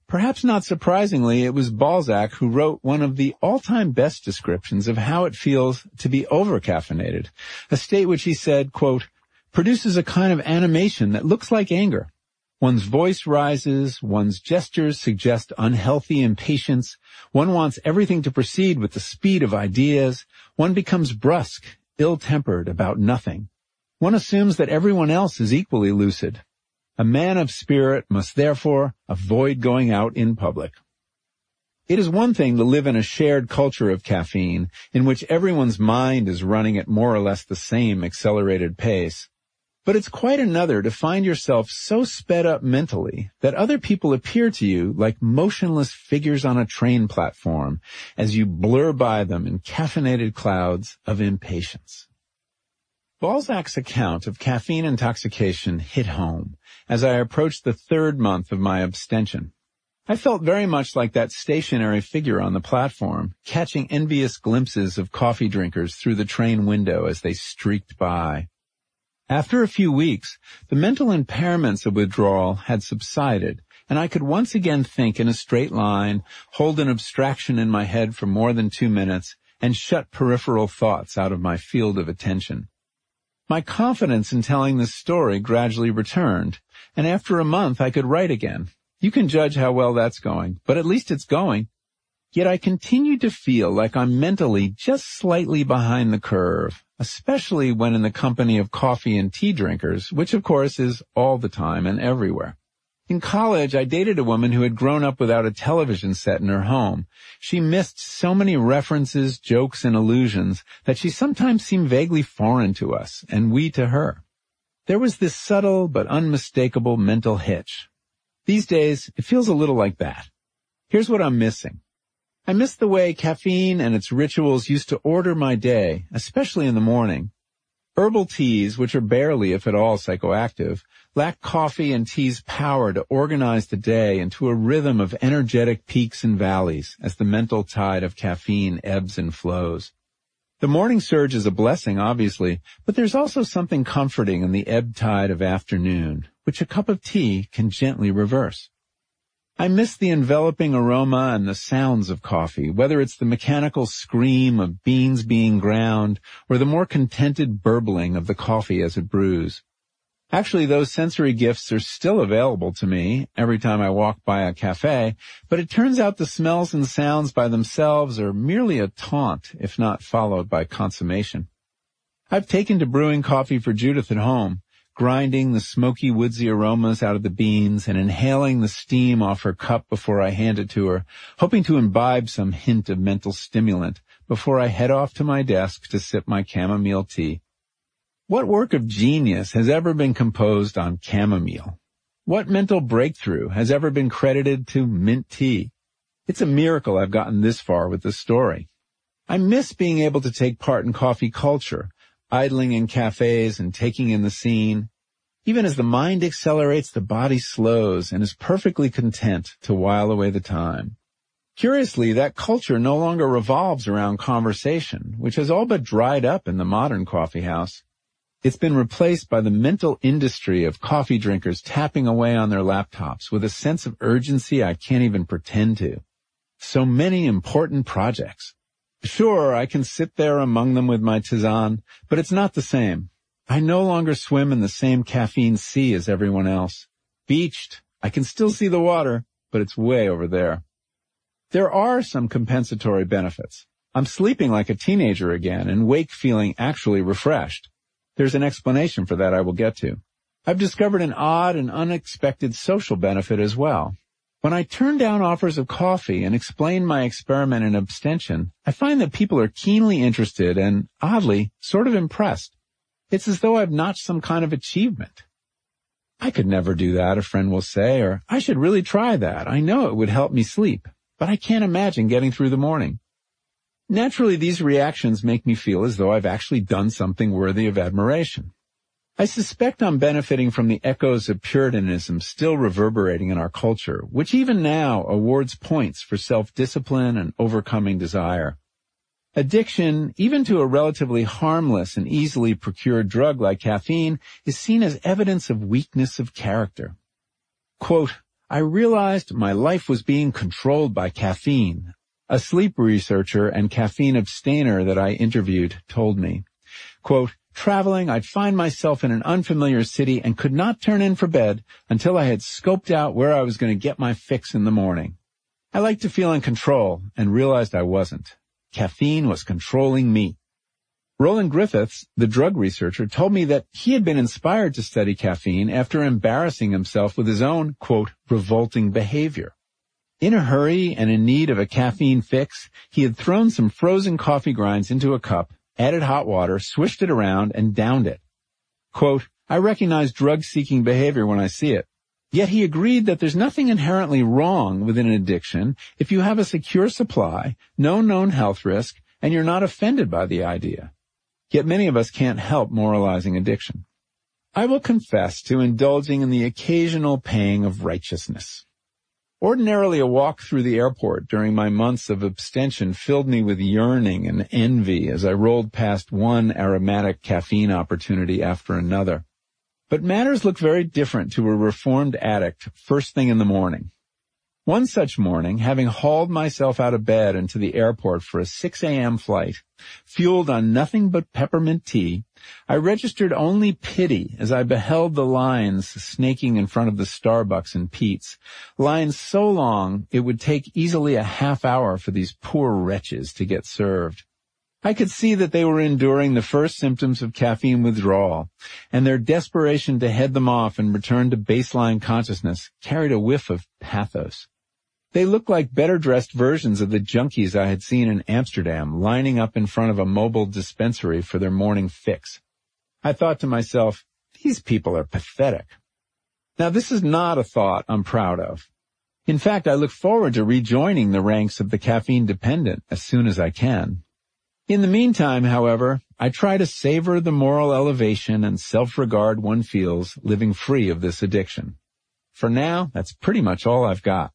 Perhaps not surprisingly, it was Balzac who wrote one of the all-time best descriptions of how it feels to be overcaffeinated, a state which he said, quote, produces a kind of animation that looks like anger. One's voice rises, one's gestures suggest unhealthy impatience, one wants everything to proceed with the speed of ideas, one becomes brusque, ill-tempered about nothing. One assumes that everyone else is equally lucid, a man of spirit must therefore avoid going out in public. It is one thing to live in a shared culture of caffeine in which everyone's mind is running at more or less the same accelerated pace. But it's quite another to find yourself so sped up mentally that other people appear to you like motionless figures on a train platform as you blur by them in caffeinated clouds of impatience. Balzac's account of caffeine intoxication hit home as I approached the third month of my abstention. I felt very much like that stationary figure on the platform, catching envious glimpses of coffee drinkers through the train window as they streaked by. After a few weeks, the mental impairments of withdrawal had subsided, and I could once again think in a straight line, hold an abstraction in my head for more than two minutes, and shut peripheral thoughts out of my field of attention. My confidence in telling this story gradually returned, and after a month I could write again. You can judge how well that's going, but at least it's going. Yet I continued to feel like I'm mentally just slightly behind the curve, especially when in the company of coffee and tea drinkers, which of course is all the time and everywhere. In college, I dated a woman who had grown up without a television set in her home. She missed so many references, jokes, and allusions that she sometimes seemed vaguely foreign to us, and we to her. There was this subtle but unmistakable mental hitch. These days, it feels a little like that. Here's what I'm missing. I miss the way caffeine and its rituals used to order my day, especially in the morning. Herbal teas, which are barely, if at all, psychoactive, lack coffee and tea's power to organize the day into a rhythm of energetic peaks and valleys as the mental tide of caffeine ebbs and flows. The morning surge is a blessing, obviously, but there's also something comforting in the ebb tide of afternoon, which a cup of tea can gently reverse. I miss the enveloping aroma and the sounds of coffee, whether it's the mechanical scream of beans being ground or the more contented burbling of the coffee as it brews. Actually, those sensory gifts are still available to me every time I walk by a cafe, but it turns out the smells and sounds by themselves are merely a taunt, if not followed by consummation. I've taken to brewing coffee for Judith at home, grinding the smoky woodsy aromas out of the beans and inhaling the steam off her cup before I hand it to her, hoping to imbibe some hint of mental stimulant before I head off to my desk to sip my chamomile tea. What work of genius has ever been composed on chamomile? What mental breakthrough has ever been credited to mint tea? It's a miracle I've gotten this far with this story. I miss being able to take part in coffee culture, idling in cafes and taking in the scene. Even as the mind accelerates, the body slows and is perfectly content to while away the time. Curiously, that culture no longer revolves around conversation, which has all but dried up in the modern coffee house. It's been replaced by the mental industry of coffee drinkers tapping away on their laptops with a sense of urgency I can't even pretend to. So many important projects. Sure, I can sit there among them with my tisane, but it's not the same. I no longer swim in the same caffeine sea as everyone else. Beached, I can still see the water, but it's way over there. There are some compensatory benefits. I'm sleeping like a teenager again and wake feeling actually refreshed. There's an explanation for that I will get to. I've discovered an odd and unexpected social benefit as well. When I turn down offers of coffee and explain my experiment in abstention, I find that people are keenly interested and, oddly, sort of impressed. It's as though I've notched some kind of achievement. I could never do that, a friend will say, or I should really try that. I know it would help me sleep, but I can't imagine getting through the morning. Naturally, these reactions make me feel as though I've actually done something worthy of admiration. I suspect I'm benefiting from the echoes of Puritanism still reverberating in our culture, which even now awards points for self-discipline and overcoming desire. Addiction, even to a relatively harmless and easily procured drug like caffeine, is seen as evidence of weakness of character. Quote, I realized my life was being controlled by caffeine. A sleep researcher and caffeine abstainer that I interviewed told me, quote, Traveling, I'd find myself in an unfamiliar city and could not turn in for bed until I had scoped out where I was going to get my fix in the morning. I liked to feel in control and realized I wasn't. Caffeine was controlling me. Roland Griffiths, the drug researcher, told me that he had been inspired to study caffeine after embarrassing himself with his own, quote, revolting behavior. In a hurry and in need of a caffeine fix, he had thrown some frozen coffee grinds into a cup added hot water, swished it around, and downed it. Quote, I recognize drug-seeking behavior when I see it. Yet he agreed that there's nothing inherently wrong with an addiction if you have a secure supply, no known health risk, and you're not offended by the idea. Yet many of us can't help moralizing addiction. I will confess to indulging in the occasional pang of righteousness. Ordinarily, a walk through the airport during my months of abstention filled me with yearning and envy as I rolled past one aromatic caffeine opportunity after another. But matters look very different to a reformed addict first thing in the morning. One such morning, having hauled myself out of bed into the airport for a 6 a.m. flight, fueled on nothing but peppermint tea, I registered only pity as I beheld the lines snaking in front of the Starbucks and Peet's, lines so long it would take easily a half hour for these poor wretches to get served. I could see that they were enduring the first symptoms of caffeine withdrawal, and their desperation to head them off and return to baseline consciousness carried a whiff of pathos. They looked like better dressed versions of the junkies I had seen in Amsterdam lining up in front of a mobile dispensary for their morning fix. I thought to myself, these people are pathetic. Now this is not a thought I'm proud of. In fact, I look forward to rejoining the ranks of the caffeine dependent as soon as I can. In the meantime, however, I try to savor the moral elevation and self-regard one feels living free of this addiction. For now, that's pretty much all I've got.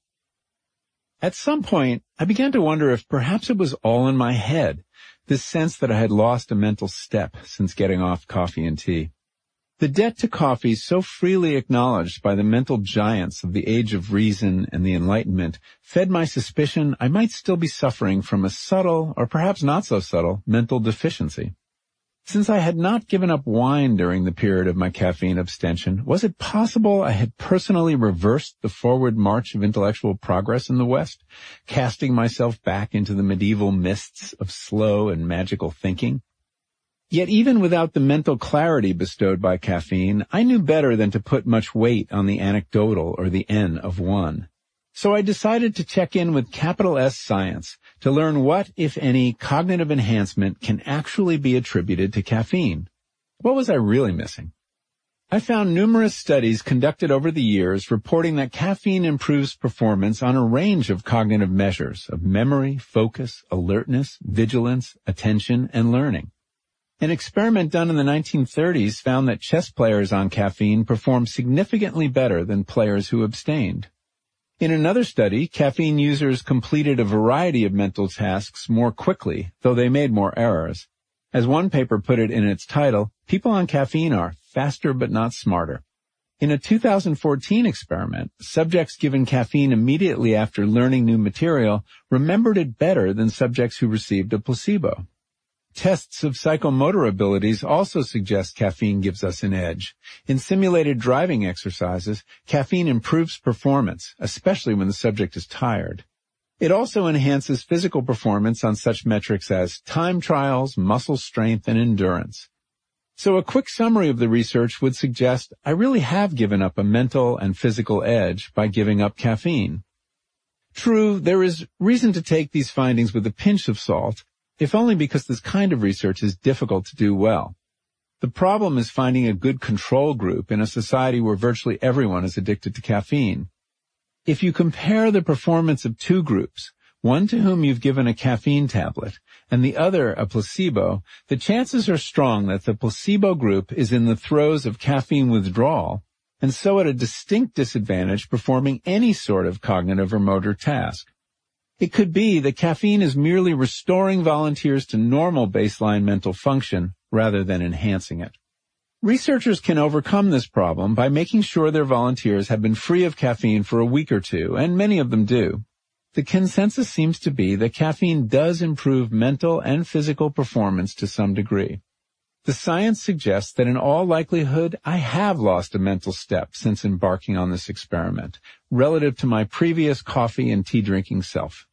At some point, I began to wonder if perhaps it was all in my head, this sense that I had lost a mental step since getting off coffee and tea. The debt to coffee so freely acknowledged by the mental giants of the age of reason and the enlightenment fed my suspicion I might still be suffering from a subtle, or perhaps not so subtle, mental deficiency. Since I had not given up wine during the period of my caffeine abstention, was it possible I had personally reversed the forward march of intellectual progress in the West, casting myself back into the medieval mists of slow and magical thinking? Yet even without the mental clarity bestowed by caffeine, I knew better than to put much weight on the anecdotal or the N of one. So I decided to check in with capital S science to learn what, if any, cognitive enhancement can actually be attributed to caffeine. What was I really missing? I found numerous studies conducted over the years reporting that caffeine improves performance on a range of cognitive measures of memory, focus, alertness, vigilance, attention, and learning. An experiment done in the 1930s found that chess players on caffeine performed significantly better than players who abstained. In another study, caffeine users completed a variety of mental tasks more quickly, though they made more errors. As one paper put it in its title, people on caffeine are faster but not smarter. In a 2014 experiment, subjects given caffeine immediately after learning new material remembered it better than subjects who received a placebo. Tests of psychomotor abilities also suggest caffeine gives us an edge. In simulated driving exercises, caffeine improves performance, especially when the subject is tired. It also enhances physical performance on such metrics as time trials, muscle strength, and endurance. So a quick summary of the research would suggest I really have given up a mental and physical edge by giving up caffeine. True, there is reason to take these findings with a pinch of salt, if only because this kind of research is difficult to do well. The problem is finding a good control group in a society where virtually everyone is addicted to caffeine. If you compare the performance of two groups, one to whom you've given a caffeine tablet and the other a placebo, the chances are strong that the placebo group is in the throes of caffeine withdrawal and so at a distinct disadvantage performing any sort of cognitive or motor task. It could be that caffeine is merely restoring volunteers to normal baseline mental function rather than enhancing it. Researchers can overcome this problem by making sure their volunteers have been free of caffeine for a week or two, and many of them do. The consensus seems to be that caffeine does improve mental and physical performance to some degree. The science suggests that in all likelihood, I have lost a mental step since embarking on this experiment, relative to my previous coffee and tea drinking self.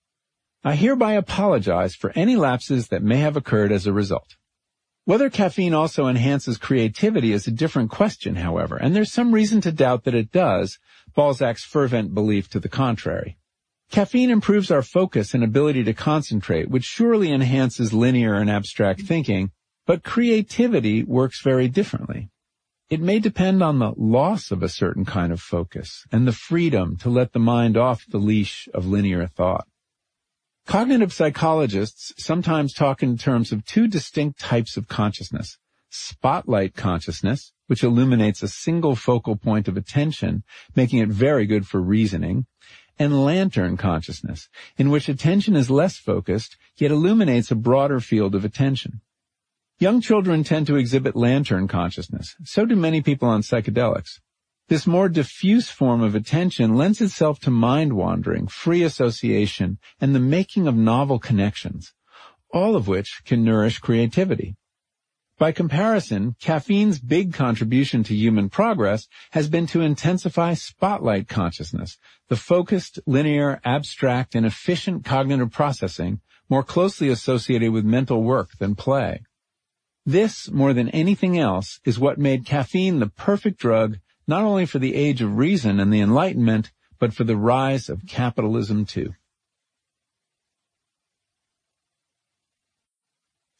I hereby apologize for any lapses that may have occurred as a result. Whether caffeine also enhances creativity is a different question, however, and there's some reason to doubt that it does, Balzac's fervent belief to the contrary. Caffeine improves our focus and ability to concentrate, which surely enhances linear and abstract thinking, but creativity works very differently. It may depend on the loss of a certain kind of focus and the freedom to let the mind off the leash of linear thought. Cognitive psychologists sometimes talk in terms of two distinct types of consciousness. Spotlight consciousness, which illuminates a single focal point of attention, making it very good for reasoning, and lantern consciousness, in which attention is less focused, yet illuminates a broader field of attention. Young children tend to exhibit lantern consciousness. So do many people on psychedelics. This more diffuse form of attention lends itself to mind wandering, free association, and the making of novel connections, all of which can nourish creativity. By comparison, caffeine's big contribution to human progress has been to intensify spotlight consciousness, the focused, linear, abstract, and efficient cognitive processing more closely associated with mental work than play. This, more than anything else, is what made caffeine the perfect drug not only for the age of reason and the Enlightenment, but for the rise of capitalism too.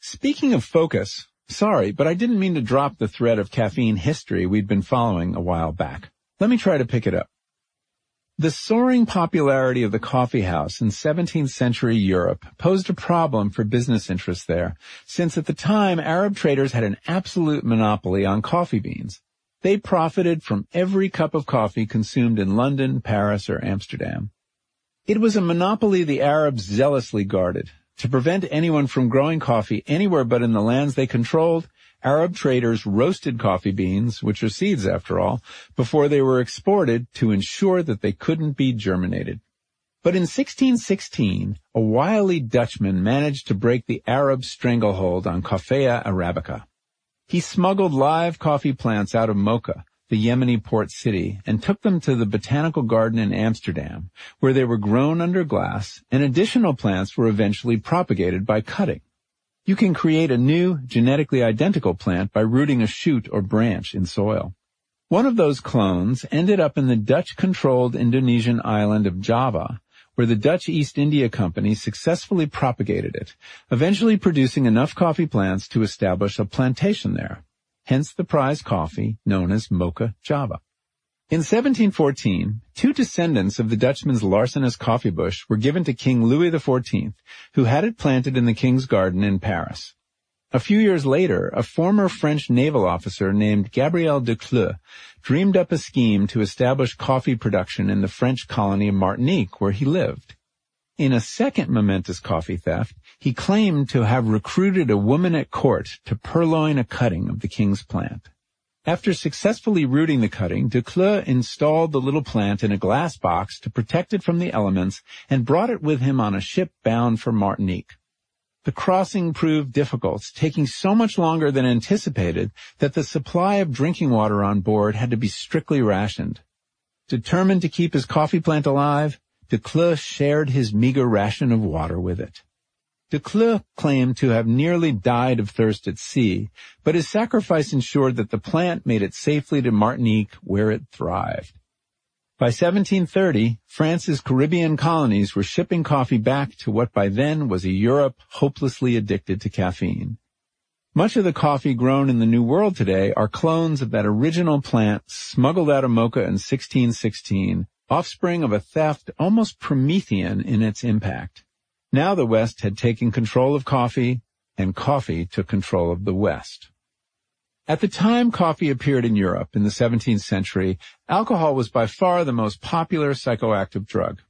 Speaking of focus, sorry, but I didn't mean to drop the thread of caffeine history we'd been following a while back. Let me try to pick it up. The soaring popularity of the coffee house in 17th century Europe posed a problem for business interests there, since at the time Arab traders had an absolute monopoly on coffee beans. They profited from every cup of coffee consumed in London, Paris, or Amsterdam. It was a monopoly the Arabs zealously guarded. To prevent anyone from growing coffee anywhere but in the lands they controlled, Arab traders roasted coffee beans, which are seeds after all, before they were exported to ensure that they couldn't be germinated. But in 1616, a wily Dutchman managed to break the Arab stranglehold on Coffea arabica. He smuggled live coffee plants out of Mocha, the Yemeni port city, and took them to the botanical garden in Amsterdam, where they were grown under glass, and additional plants were eventually propagated by cutting. You can create a new, genetically identical plant by rooting a shoot or branch in soil. One of those clones ended up in the Dutch-controlled Indonesian island of Java, where the Dutch East India Company successfully propagated it, eventually producing enough coffee plants to establish a plantation there. Hence the prize coffee known as Mocha Java. In 1714, two descendants of the Dutchman's larcenous coffee bush were given to King Louis XIV, who had it planted in the King's Garden in Paris. A few years later, a former French naval officer named Gabriel de Clieu dreamed up a scheme to establish coffee production in the French colony of Martinique, where he lived. In a second momentous coffee theft, he claimed to have recruited a woman at court to purloin a cutting of the king's plant. After successfully rooting the cutting, de Clieu installed the little plant in a glass box to protect it from the elements and brought it with him on a ship bound for Martinique. The crossing proved difficult, taking so much longer than anticipated that the supply of drinking water on board had to be strictly rationed. Determined to keep his coffee plant alive, de Clieu shared his meager ration of water with it. de Clieu claimed to have nearly died of thirst at sea, but his sacrifice ensured that the plant made it safely to Martinique where it thrived. By 1730, France's Caribbean colonies were shipping coffee back to what by then was a Europe hopelessly addicted to caffeine. Much of the coffee grown in the New World today are clones of that original plant smuggled out of Mocha in 1616, offspring of a theft almost Promethean in its impact. Now the West had taken control of coffee, and coffee took control of the West. At the time coffee appeared in Europe in the 17th century, alcohol was by far the most popular psychoactive drug.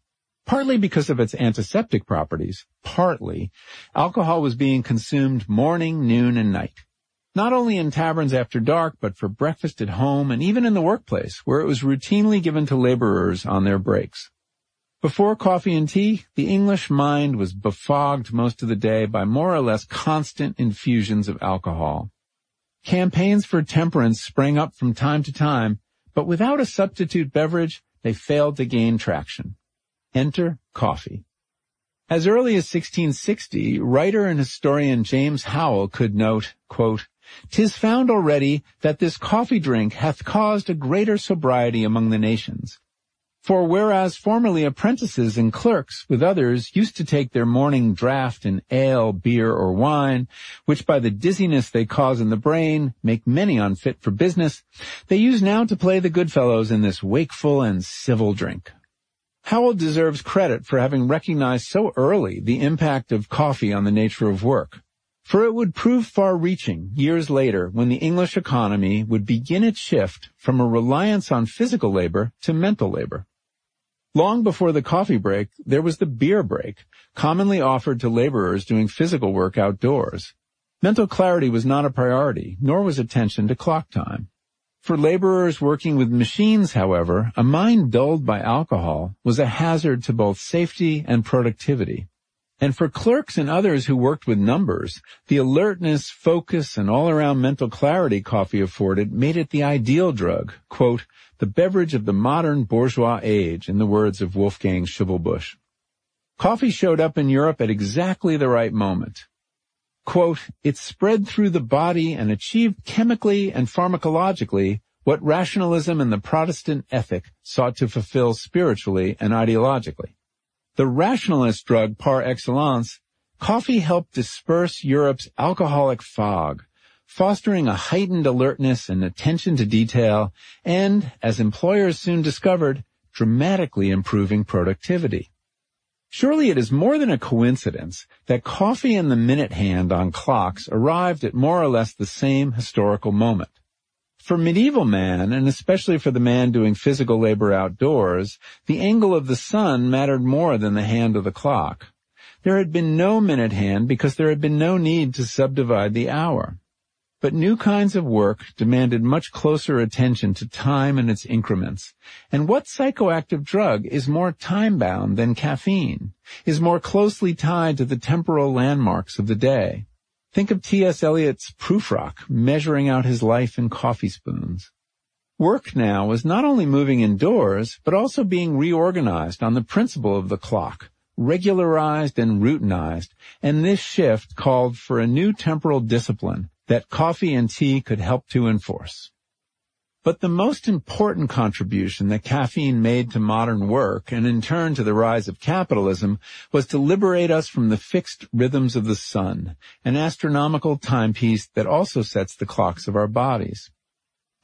Partly because of its antiseptic properties, partly, alcohol was being consumed morning, noon, and night. not only in taverns after dark, but for breakfast at home and even in the workplace, where it was routinely given to laborers on their breaks. Before coffee and tea, the English mind was befogged most of the day by more or less constant infusions of alcohol. Campaigns for temperance sprang up from time to time, but without a substitute beverage, they failed to gain traction. Enter coffee. As early as 1660, writer and historian James Howell could note, quote, Tis found already that this coffee drink hath caused a greater sobriety among the nations. For whereas formerly apprentices and clerks with others used to take their morning draught in ale, beer, or wine, which by the dizziness they cause in the brain make many unfit for business, they use now to play the good fellows in this wakeful and civil drink. Howell deserves credit for having recognized so early the impact of coffee on the nature of work. For it would prove far-reaching years later when the English economy would begin its shift from a reliance on physical labor to mental labor. Long before the coffee break, there was the beer break, commonly offered to laborers doing physical work outdoors. Mental clarity was not a priority, nor was attention to clock time. For laborers working with machines, however, a mind dulled by alcohol was a hazard to both safety and productivity. And for clerks and others who worked with numbers, the alertness, focus, and all-around mental clarity coffee afforded made it the ideal drug, quote, the beverage of the modern bourgeois age, in the words of Wolfgang Schivelbusch. Coffee showed up in Europe at exactly the right moment. Quote, it spread through the body and achieved chemically and pharmacologically what rationalism and the Protestant ethic sought to fulfill spiritually and ideologically. The rationalist drug par excellence, coffee helped disperse Europe's alcoholic fog, fostering a heightened alertness and attention to detail, and, as employers soon discovered, dramatically improving productivity. Surely it is more than a coincidence that coffee and the minute hand on clocks arrived at more or less the same historical moment. For medieval man, and especially for the man doing physical labor outdoors, the angle of the sun mattered more than the hand of the clock. There had been no minute hand because there had been no need to subdivide the hour. But new kinds of work demanded much closer attention to time and its increments. And what psychoactive drug is more time-bound than caffeine, is more closely tied to the temporal landmarks of the day? Think of T.S. Eliot's Prufrock measuring out his life in coffee spoons. Work now was not only moving indoors, but also being reorganized on the principle of the clock, regularized and routinized, and this shift called for a new temporal discipline that coffee and tea could help to enforce. But the most important contribution that caffeine made to modern work and in turn to the rise of capitalism was to liberate us from the fixed rhythms of the sun, an astronomical timepiece that also sets the clocks of our bodies.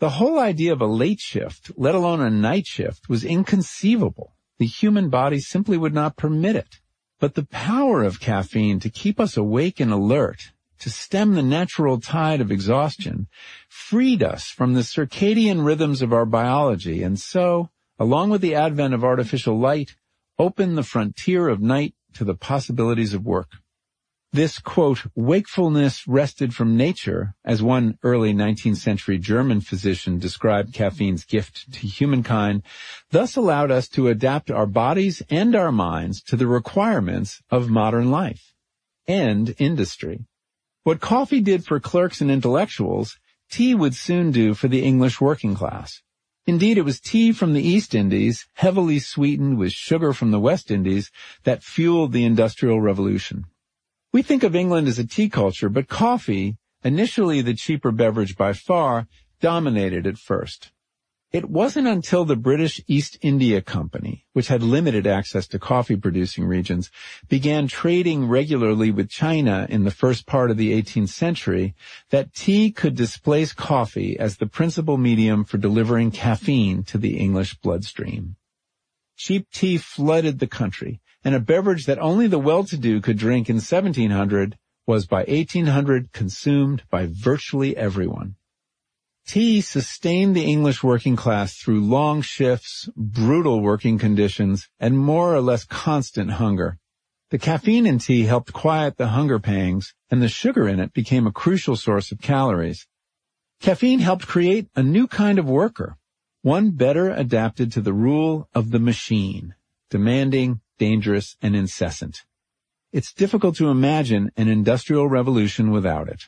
The whole idea of a late shift, let alone a night shift, was inconceivable. The human body simply would not permit it. But the power of caffeine to keep us awake and alert to stem the natural tide of exhaustion, freed us from the circadian rhythms of our biology, and so, along with the advent of artificial light, opened the frontier of night to the possibilities of work. This, quote, wakefulness wrested from nature, as one early 19th century German physician described caffeine's gift to humankind, thus allowed us to adapt our bodies and our minds to the requirements of modern life and industry. What coffee did for clerks and intellectuals, tea would soon do for the English working class. Indeed, it was tea from the East Indies, heavily sweetened with sugar from the West Indies, that fueled the Industrial Revolution. We think of England as a tea culture, but coffee, initially the cheaper beverage by far, dominated at first. It wasn't until the British East India Company, which had limited access to coffee producing regions, began trading regularly with China in the first part of the 18th century that tea could displace coffee as the principal medium for delivering caffeine to the English bloodstream. Cheap tea flooded the country, and a beverage that only the well-to-do could drink in 1700 was by 1800 consumed by virtually everyone. Tea sustained the English working class through long shifts, brutal working conditions, and more or less constant hunger. The caffeine in tea helped quiet the hunger pangs, and the sugar in it became a crucial source of calories. Caffeine helped create a new kind of worker, one better adapted to the rule of the machine, demanding, dangerous, and incessant. It's difficult to imagine an industrial revolution without it.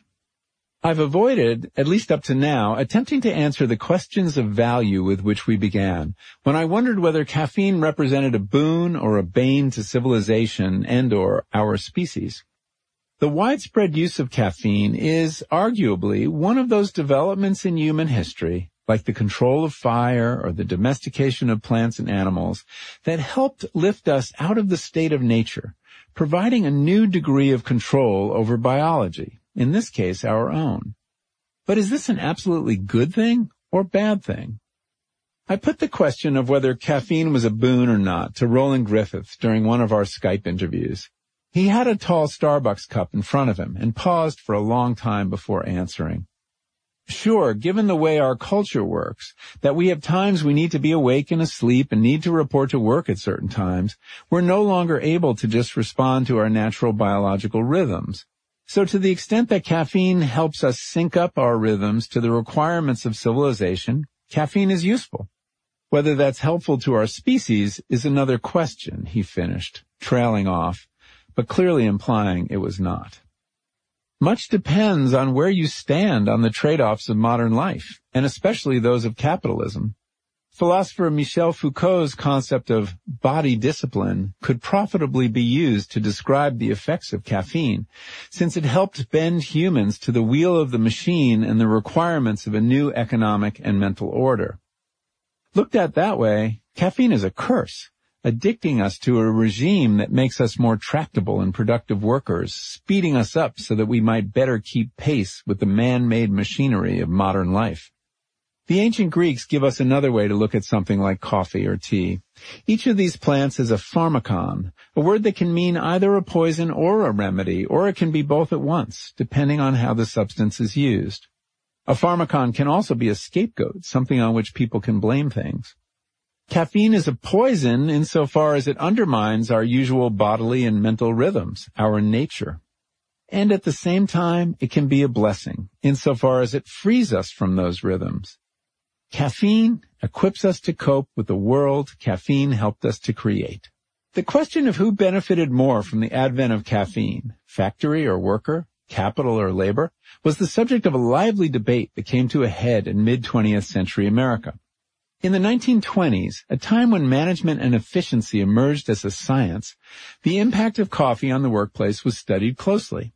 I've avoided, at least up to now, attempting to answer the questions of value with which we began, when I wondered whether caffeine represented a boon or a bane to civilization and or our species. The widespread use of caffeine is arguably one of those developments in human history, like the control of fire or the domestication of plants and animals, that helped lift us out of the state of nature, providing a new degree of control over biology in this case our own. But is this an absolutely good thing or bad thing? I put the question of whether caffeine was a boon or not to Roland Griffiths during one of our Skype interviews. He had a tall Starbucks cup in front of him and paused for a long time before answering. Sure, given the way our culture works, that we have times we need to be awake and asleep and need to report to work at certain times, we're no longer able to just respond to our natural biological rhythms. So to the extent that caffeine helps us sync up our rhythms to the requirements of civilization, caffeine is useful. Whether that's helpful to our species is another question, he finished, trailing off, but clearly implying it was not. Much depends on where you stand on the trade-offs of modern life, and especially those of capitalism. Philosopher Michel Foucault's concept of body discipline could profitably be used to describe the effects of caffeine, since it helped bend humans to the wheel of the machine and the requirements of a new economic and mental order. Looked at that way, caffeine is a curse, addicting us to a regime that makes us more tractable and productive workers, speeding us up so that we might better keep pace with the man-made machinery of modern life. The ancient Greeks give us another way to look at something like coffee or tea. Each of these plants is a pharmakon, a word that can mean either a poison or a remedy, or it can be both at once, depending on how the substance is used. A pharmakon can also be a scapegoat, something on which people can blame things. Caffeine is a poison insofar as it undermines our usual bodily and mental rhythms, our nature. And at the same time, it can be a blessing, insofar as it frees us from those rhythms. Caffeine equips us to cope with the world caffeine helped us to create. The question of who benefited more from the advent of caffeine, factory or worker, capital or labor, was the subject of a lively debate that came to a head in mid-20th century America. In the 1920s, a time when management and efficiency emerged as a science, the impact of coffee on the workplace was studied closely.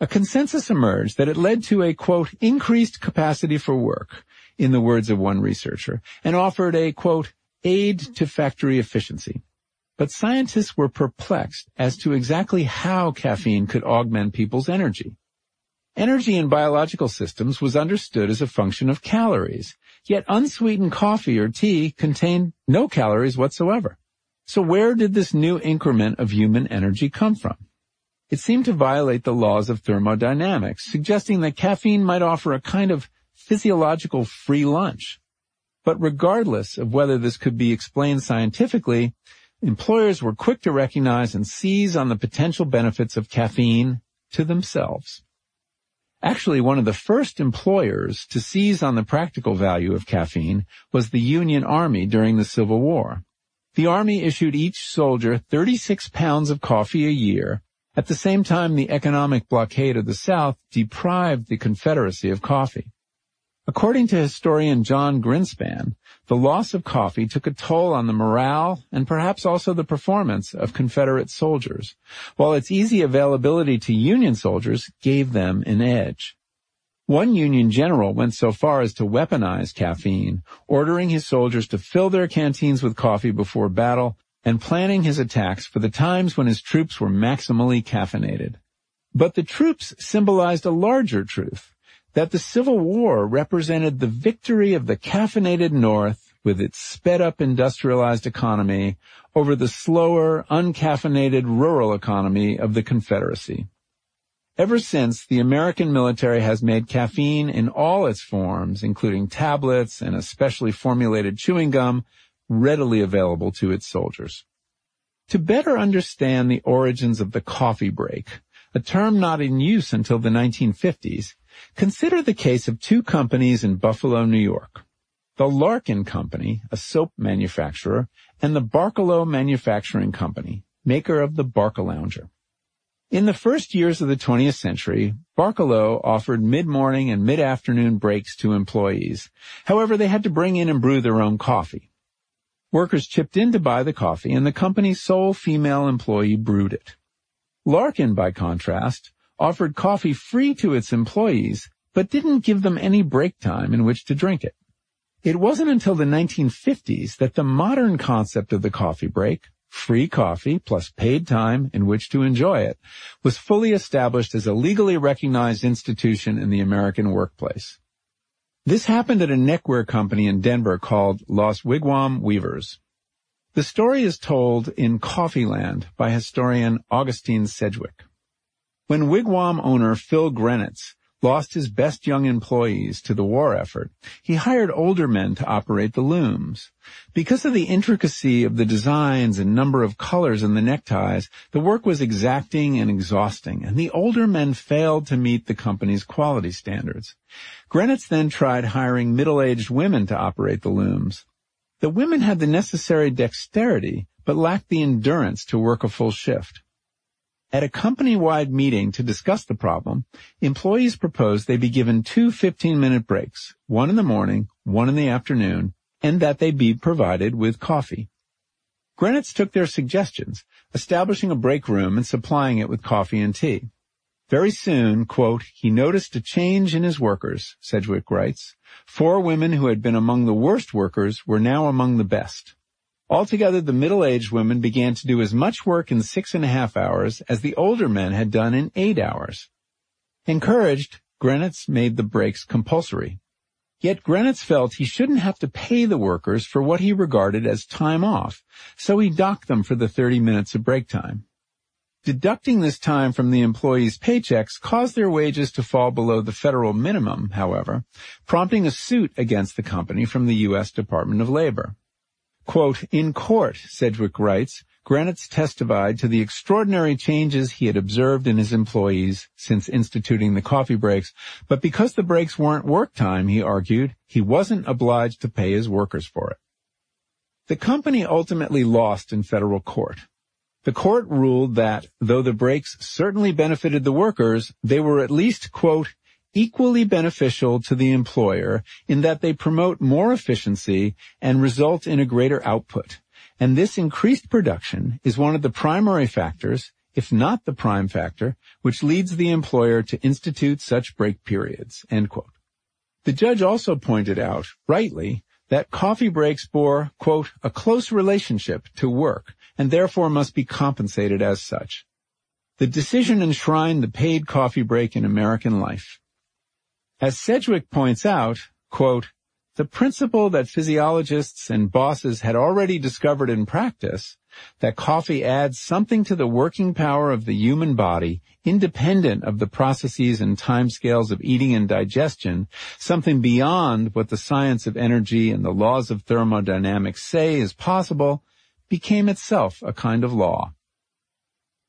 A consensus emerged that it led to a, quote, increased capacity for work, in the words of one researcher, and offered a, quote, aid to factory efficiency. But scientists were perplexed as to exactly how caffeine could augment people's energy. Energy in biological systems was understood as a function of calories, yet unsweetened coffee or tea contained no calories whatsoever. So where did this new increment of human energy come from? It seemed to violate the laws of thermodynamics, suggesting that caffeine might offer a kind of physiological free lunch. But regardless of whether this could be explained scientifically, employers were quick to recognize and seize on the potential benefits of caffeine to themselves. Actually, one of the first employers to seize on the practical value of caffeine was the Union Army during the Civil War. The Army issued each soldier 36 pounds of coffee a year. At the same time, the economic blockade of the South deprived the Confederacy of coffee. According to historian Jon Grinspan, the loss of coffee took a toll on the morale and perhaps also the performance of Confederate soldiers, while its easy availability to Union soldiers gave them an edge. One Union general went so far as to weaponize caffeine, ordering his soldiers to fill their canteens with coffee before battle and planning his attacks for the times when his troops were maximally caffeinated. But the troops symbolized a larger truth that the Civil War represented the victory of the caffeinated North with its sped up industrialized economy over the slower, uncaffeinated rural economy of the Confederacy. Ever since, the American military has made caffeine in all its forms, including tablets and a specially formulated chewing gum, readily available to its soldiers. To better understand the origins of the coffee break, a term not in use until the 1950s, consider the case of two companies in Buffalo, New York. The Larkin Company, a soap manufacturer, and the Barcalo Manufacturing Company, maker of the Barcalounger. In the first years of the 20th century, Barcalo offered mid-morning and mid-afternoon breaks to employees. However, they had to bring in and brew their own coffee. Workers chipped in to buy the coffee and the company's sole female employee brewed it. Larkin, by contrast, offered coffee free to its employees, but didn't give them any break time in which to drink it. It wasn't until the 1950s that the modern concept of the coffee break, free coffee plus paid time in which to enjoy it, was fully established as a legally recognized institution in the American workplace. This happened at a neckwear company in Denver called Los Wigwam Weavers. The story is told in Coffeeland by historian Augustine Sedgewick. When Wigwam owner Phil Greinetz lost his best young employees to the war effort, he hired older men to operate the looms. Because of the intricacy of the designs and number of colors in the neckties, the work was exacting and exhausting, and the older men failed to meet the company's quality standards. Greinetz then tried hiring middle-aged women to operate the looms. The women had the necessary dexterity, but lacked the endurance to work a full shift. At a company-wide meeting to discuss the problem, employees proposed they be given two 15-minute breaks, one in the morning, one in the afternoon, and that they be provided with coffee. Greinetz took their suggestions, establishing a break room and supplying it with coffee and tea. Very soon, quote, he noticed a change in his workers, Sedgewick writes. Four women who had been among the worst workers were now among the best. Altogether, the middle-aged women began to do as much work in six and a half hours as the older men had done in eight hours. Encouraged, Greinetz made the breaks compulsory. Yet Greinetz felt he shouldn't have to pay the workers for what he regarded as time off, so he docked them for the 30 minutes of break time. Deducting this time from the employees' paychecks caused their wages to fall below the federal minimum, however, prompting a suit against the company from the U.S. Department of Labor. Quote, in court, Sedgewick writes, Greinetz testified to the extraordinary changes he had observed in his employees since instituting the coffee breaks, but because the breaks weren't work time, he argued, he wasn't obliged to pay his workers for it. The company ultimately lost in federal court. The court ruled that, though the breaks certainly benefited the workers, they were at least, quote, equally beneficial to the employer in that they promote more efficiency and result in a greater output. And this increased production is one of the primary factors, if not the prime factor, which leads the employer to institute such break periods. The judge also pointed out, rightly, that coffee breaks bore, quote, a close relationship to work and therefore must be compensated as such. The decision enshrined the paid coffee break in American life. As Sedgewick points out, quote, the principle that physiologists and bosses had already discovered in practice, that coffee adds something to the working power of the human body, independent of the processes and timescales of eating and digestion, something beyond what the science of energy and the laws of thermodynamics say is possible, became itself a kind of law.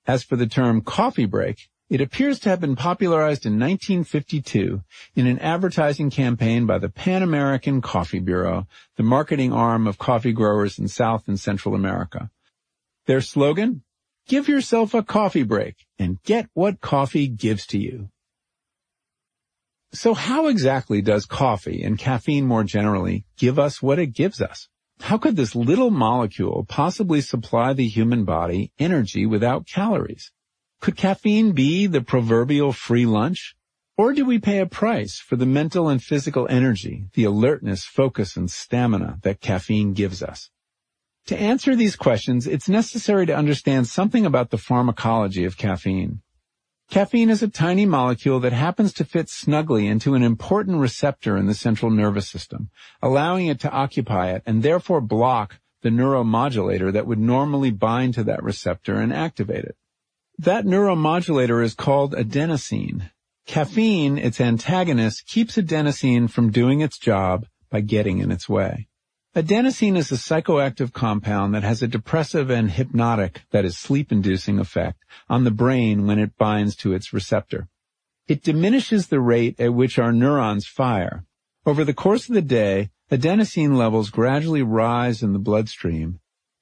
As for the term coffee break, it appears to have been popularized in 1952 in an advertising campaign by the Pan American Coffee Bureau, the marketing arm of coffee growers in South and Central America. Their slogan? Give yourself a coffee break and get what coffee gives to you. So how exactly does coffee and caffeine more generally give us what it gives us? How could this little molecule possibly supply the human body energy without calories? Could caffeine be the proverbial free lunch? Or do we pay a price for the mental and physical energy, the alertness, focus, and stamina that caffeine gives us? To answer these questions, it's necessary to understand something about the pharmacology of caffeine. Caffeine is a tiny molecule that happens to fit snugly into an important receptor in the central nervous system, allowing it to occupy it and therefore block the neuromodulator that would normally bind to that receptor and activate it. That neuromodulator is called adenosine. Caffeine, its antagonist, keeps adenosine from doing its job by getting in its way. Adenosine is a psychoactive compound that has a depressive and hypnotic, that is sleep-inducing effect, on the brain when it binds to its receptor. It diminishes the rate at which our neurons fire. Over the course of the day, adenosine levels gradually rise in the bloodstream,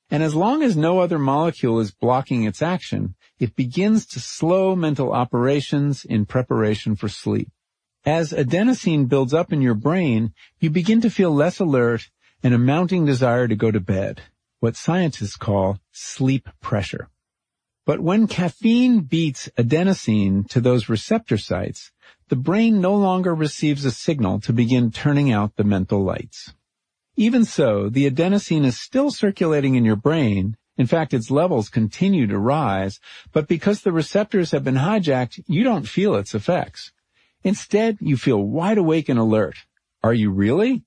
and as long as no other molecule is blocking its action, it begins to slow mental operations in preparation for sleep. As adenosine builds up in your brain, you begin to feel less alert and a mounting desire to go to bed, what scientists call sleep pressure. But when caffeine beats adenosine to those receptor sites, the brain no longer receives a signal to begin turning out the mental lights. Even so, the adenosine is still circulating in your brain. In fact, its levels continue to rise, but because the receptors have been hijacked, you don't feel its effects. Instead, you feel wide awake and alert. Are you really?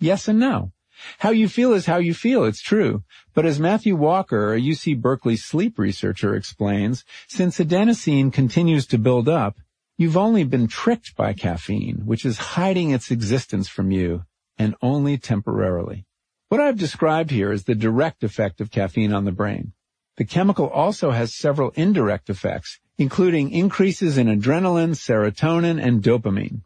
Yes and no. How you feel is how you feel, it's true. But as Matthew Walker, a UC Berkeley sleep researcher explains, since adenosine continues to build up, you've only been tricked by caffeine, which is hiding its existence from you, and only temporarily. What I've described here is the direct effect of caffeine on the brain. The chemical also has several indirect effects, including increases in adrenaline, serotonin, and dopamine.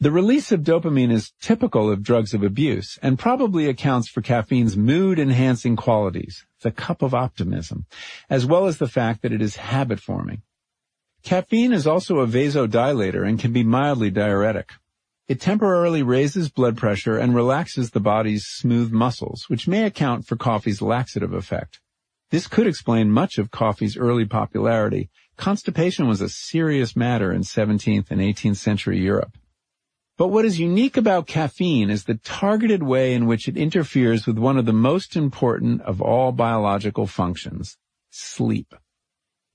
The release of dopamine is typical of drugs of abuse and probably accounts for caffeine's mood-enhancing qualities, the cup of optimism, as well as the fact that it is habit-forming. Caffeine is also a vasodilator and can be mildly diuretic. It temporarily raises blood pressure and relaxes the body's smooth muscles, which may account for coffee's laxative effect. This could explain much of coffee's early popularity. Constipation was a serious matter in 17th and 18th century Europe. But what is unique about caffeine is the targeted way in which it interferes with one of the most important of all biological functions, sleep.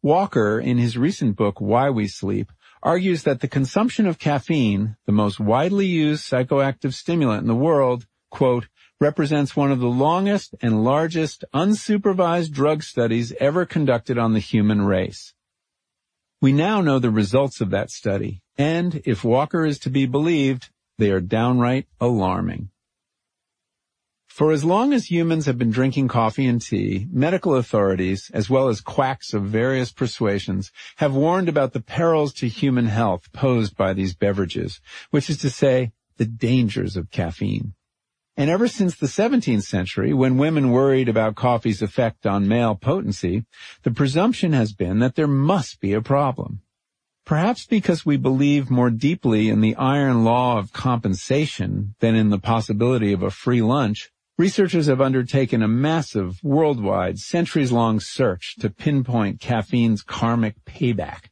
Walker, in his recent book, Why We Sleep, argues that the consumption of caffeine, the most widely used psychoactive stimulant in the world, quote, represents one of the longest and largest unsupervised drug studies ever conducted on the human race. We now know the results of that study, and if Walker is to be believed, they are downright alarming. For as long as humans have been drinking coffee and tea, medical authorities, as well as quacks of various persuasions, have warned about the perils to human health posed by these beverages, which is to say, the dangers of caffeine. And ever since the 17th century, when women worried about coffee's effect on male potency, the presumption has been that there must be a problem. Perhaps because we believe more deeply in the iron law of compensation than in the possibility of a free lunch, researchers have undertaken a massive, worldwide, centuries-long search to pinpoint caffeine's karmic payback,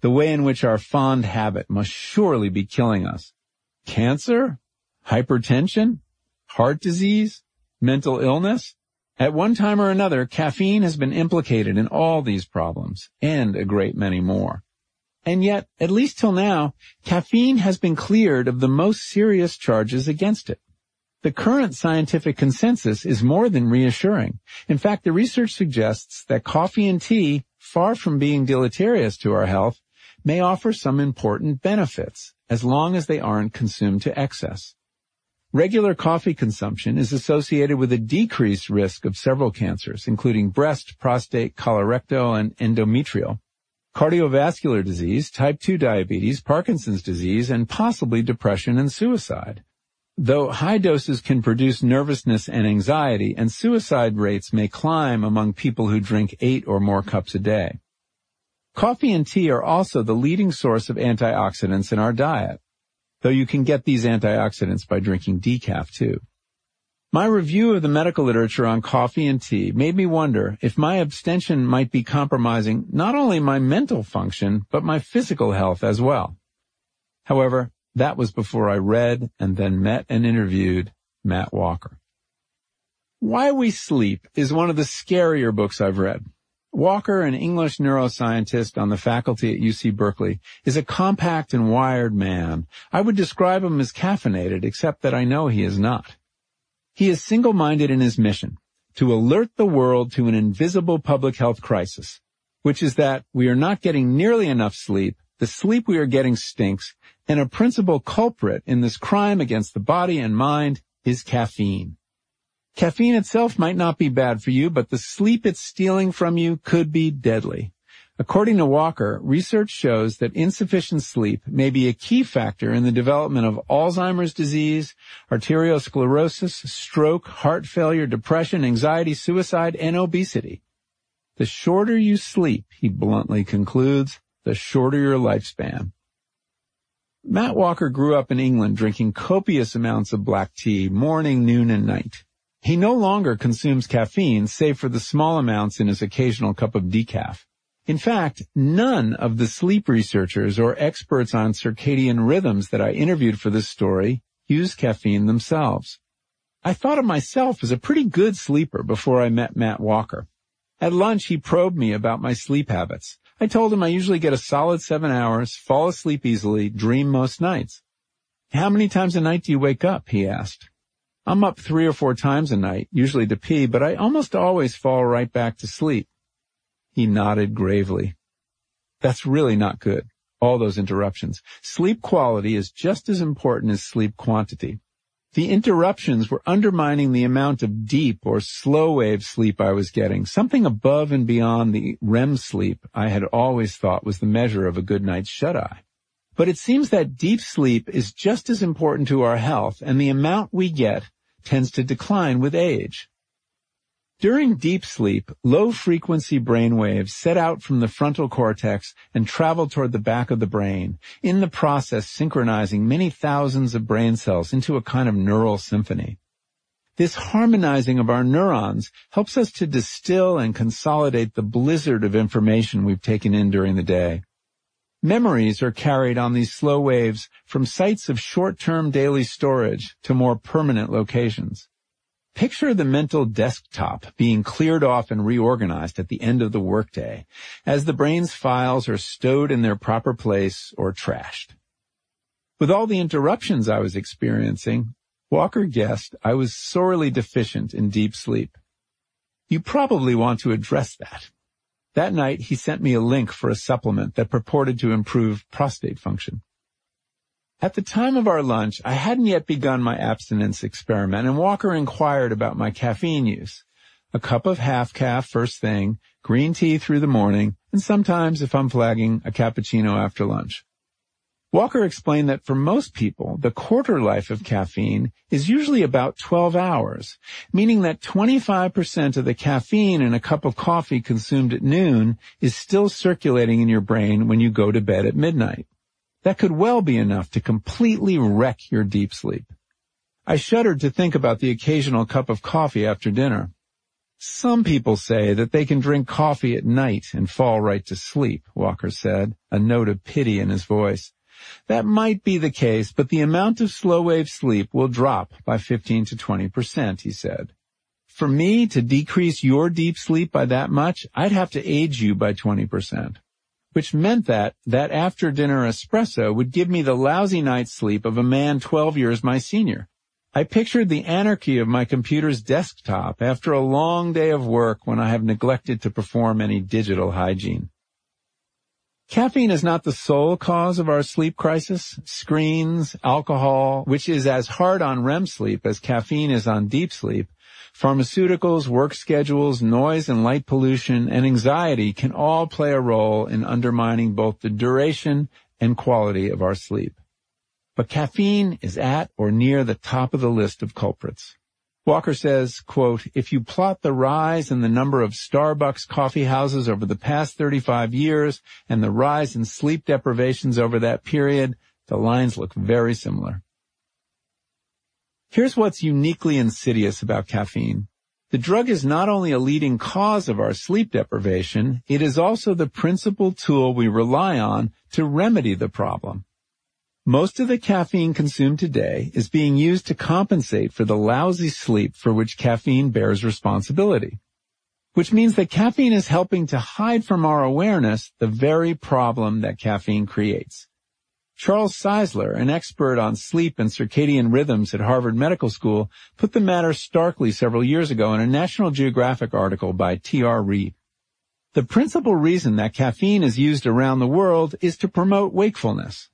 the way in which our fond habit must surely be killing us. Cancer? Hypertension? Heart disease? Mental illness? At one time or another, caffeine has been implicated in all these problems, and a great many more. And yet, at least till now, caffeine has been cleared of the most serious charges against it. The current scientific consensus is more than reassuring. In fact, the research suggests that coffee and tea, far from being deleterious to our health, may offer some important benefits, as long as they aren't consumed to excess. Regular coffee consumption is associated with a decreased risk of several cancers, including breast, prostate, colorectal, and endometrial cardiovascular disease, type 2 diabetes, Parkinson's disease, and possibly depression and suicide. Though high doses can produce nervousness and anxiety, and suicide rates may climb among people who drink eight or more cups a day. Coffee and tea are also the leading source of antioxidants in our diet, though you can get these antioxidants by drinking decaf too. My review of the medical literature on coffee and tea made me wonder if my abstention might be compromising not only my mental function, but my physical health as well. However, that was before I read and then met and interviewed Matt Walker. Why We Sleep is one of the scarier books I've read. Walker, an English neuroscientist on the faculty at UC Berkeley, is a compact and wired man. I would describe him as caffeinated, except that I know he is not. He is single-minded in his mission to alert the world to an invisible public health crisis, which is that we are not getting nearly enough sleep, the sleep we are getting stinks, and a principal culprit in this crime against the body and mind is caffeine. Caffeine itself might not be bad for you, but the sleep it's stealing from you could be deadly. According to Walker, research shows that insufficient sleep may be a key factor in the development of Alzheimer's disease, arteriosclerosis, stroke, heart failure, depression, anxiety, suicide, and obesity. The shorter you sleep, he bluntly concludes, the shorter your lifespan. Matt Walker grew up in England drinking copious amounts of black tea morning, noon, and night. He no longer consumes caffeine save for the small amounts in his occasional cup of decaf. In fact, none of the sleep researchers or experts on circadian rhythms that I interviewed for this story use caffeine themselves. I thought of myself as a pretty good sleeper before I met Matt Walker. At lunch, he probed me about my sleep habits. I told him I usually get a solid seven hours, fall asleep easily, dream most nights. How many times a night do you wake up? he asked. I'm up three or four times a night, usually to pee, but I almost always fall right back to sleep. He nodded gravely. That's really not good. All those interruptions. Sleep quality is just as important as sleep quantity. The interruptions were undermining the amount of deep or slow wave sleep I was getting, something above and beyond the REM sleep I had always thought was the measure of a good night's shut-eye. But it seems that deep sleep is just as important to our health, and the amount we get tends to decline with age. During deep sleep, low-frequency brain waves set out from the frontal cortex and travel toward the back of the brain, in the process synchronizing many thousands of brain cells into a kind of neural symphony. This harmonizing of our neurons helps us to distill and consolidate the blizzard of information we've taken in during the day. Memories are carried on these slow waves from sites of short-term daily storage to more permanent locations. Picture the mental desktop being cleared off and reorganized at the end of the workday as the brain's files are stowed in their proper place or trashed. With all the interruptions I was experiencing, Walker guessed I was sorely deficient in deep sleep. You probably want to address that. That night, he sent me a link for a supplement that purported to improve prostate function. At the time of our lunch, I hadn't yet begun my abstinence experiment, and Walker inquired about my caffeine use. A cup of half caf first thing, green tea through the morning, and sometimes, if I'm flagging, a cappuccino after lunch. Walker explained that for most people, the quarter life of caffeine is usually about 12 hours, meaning that 25% of the caffeine in a cup of coffee consumed at noon is still circulating in your brain when you go to bed at midnight. That could well be enough to completely wreck your deep sleep. I shuddered to think about the occasional cup of coffee after dinner. Some people say that they can drink coffee at night and fall right to sleep, Walker said, a note of pity in his voice. That might be the case, but the amount of slow wave sleep will drop by 15 to 20%, he said. For me to decrease your deep sleep by that much, I'd have to age you by 20%. Which meant that, that after dinner espresso would give me the lousy night's sleep of a man 12 years my senior. I pictured the anarchy of my computer's desktop after a long day of work when I have neglected to perform any digital hygiene. Caffeine is not the sole cause of our sleep crisis. Screens, alcohol, which is as hard on REM sleep as caffeine is on deep sleep, pharmaceuticals, work schedules, noise and light pollution, and anxiety can all play a role in undermining both the duration and quality of our sleep. But caffeine is at or near the top of the list of culprits. Walker says, quote, if you plot the rise in the number of Starbucks coffee houses over the past 35 years and the rise in sleep deprivations over that period, the lines look very similar. Here's what's uniquely insidious about caffeine. The drug is not only a leading cause of our sleep deprivation, it is also the principal tool we rely on to remedy the problem. Most of the caffeine consumed today is being used to compensate for the lousy sleep for which caffeine bears responsibility. Which means that caffeine is helping to hide from our awareness the very problem that caffeine creates. Charles Czeisler, an expert on sleep and circadian rhythms at Harvard Medical School, put the matter starkly several years ago in a National Geographic article by T.R. Reid. The principal reason that caffeine is used around the world is to promote wakefulness.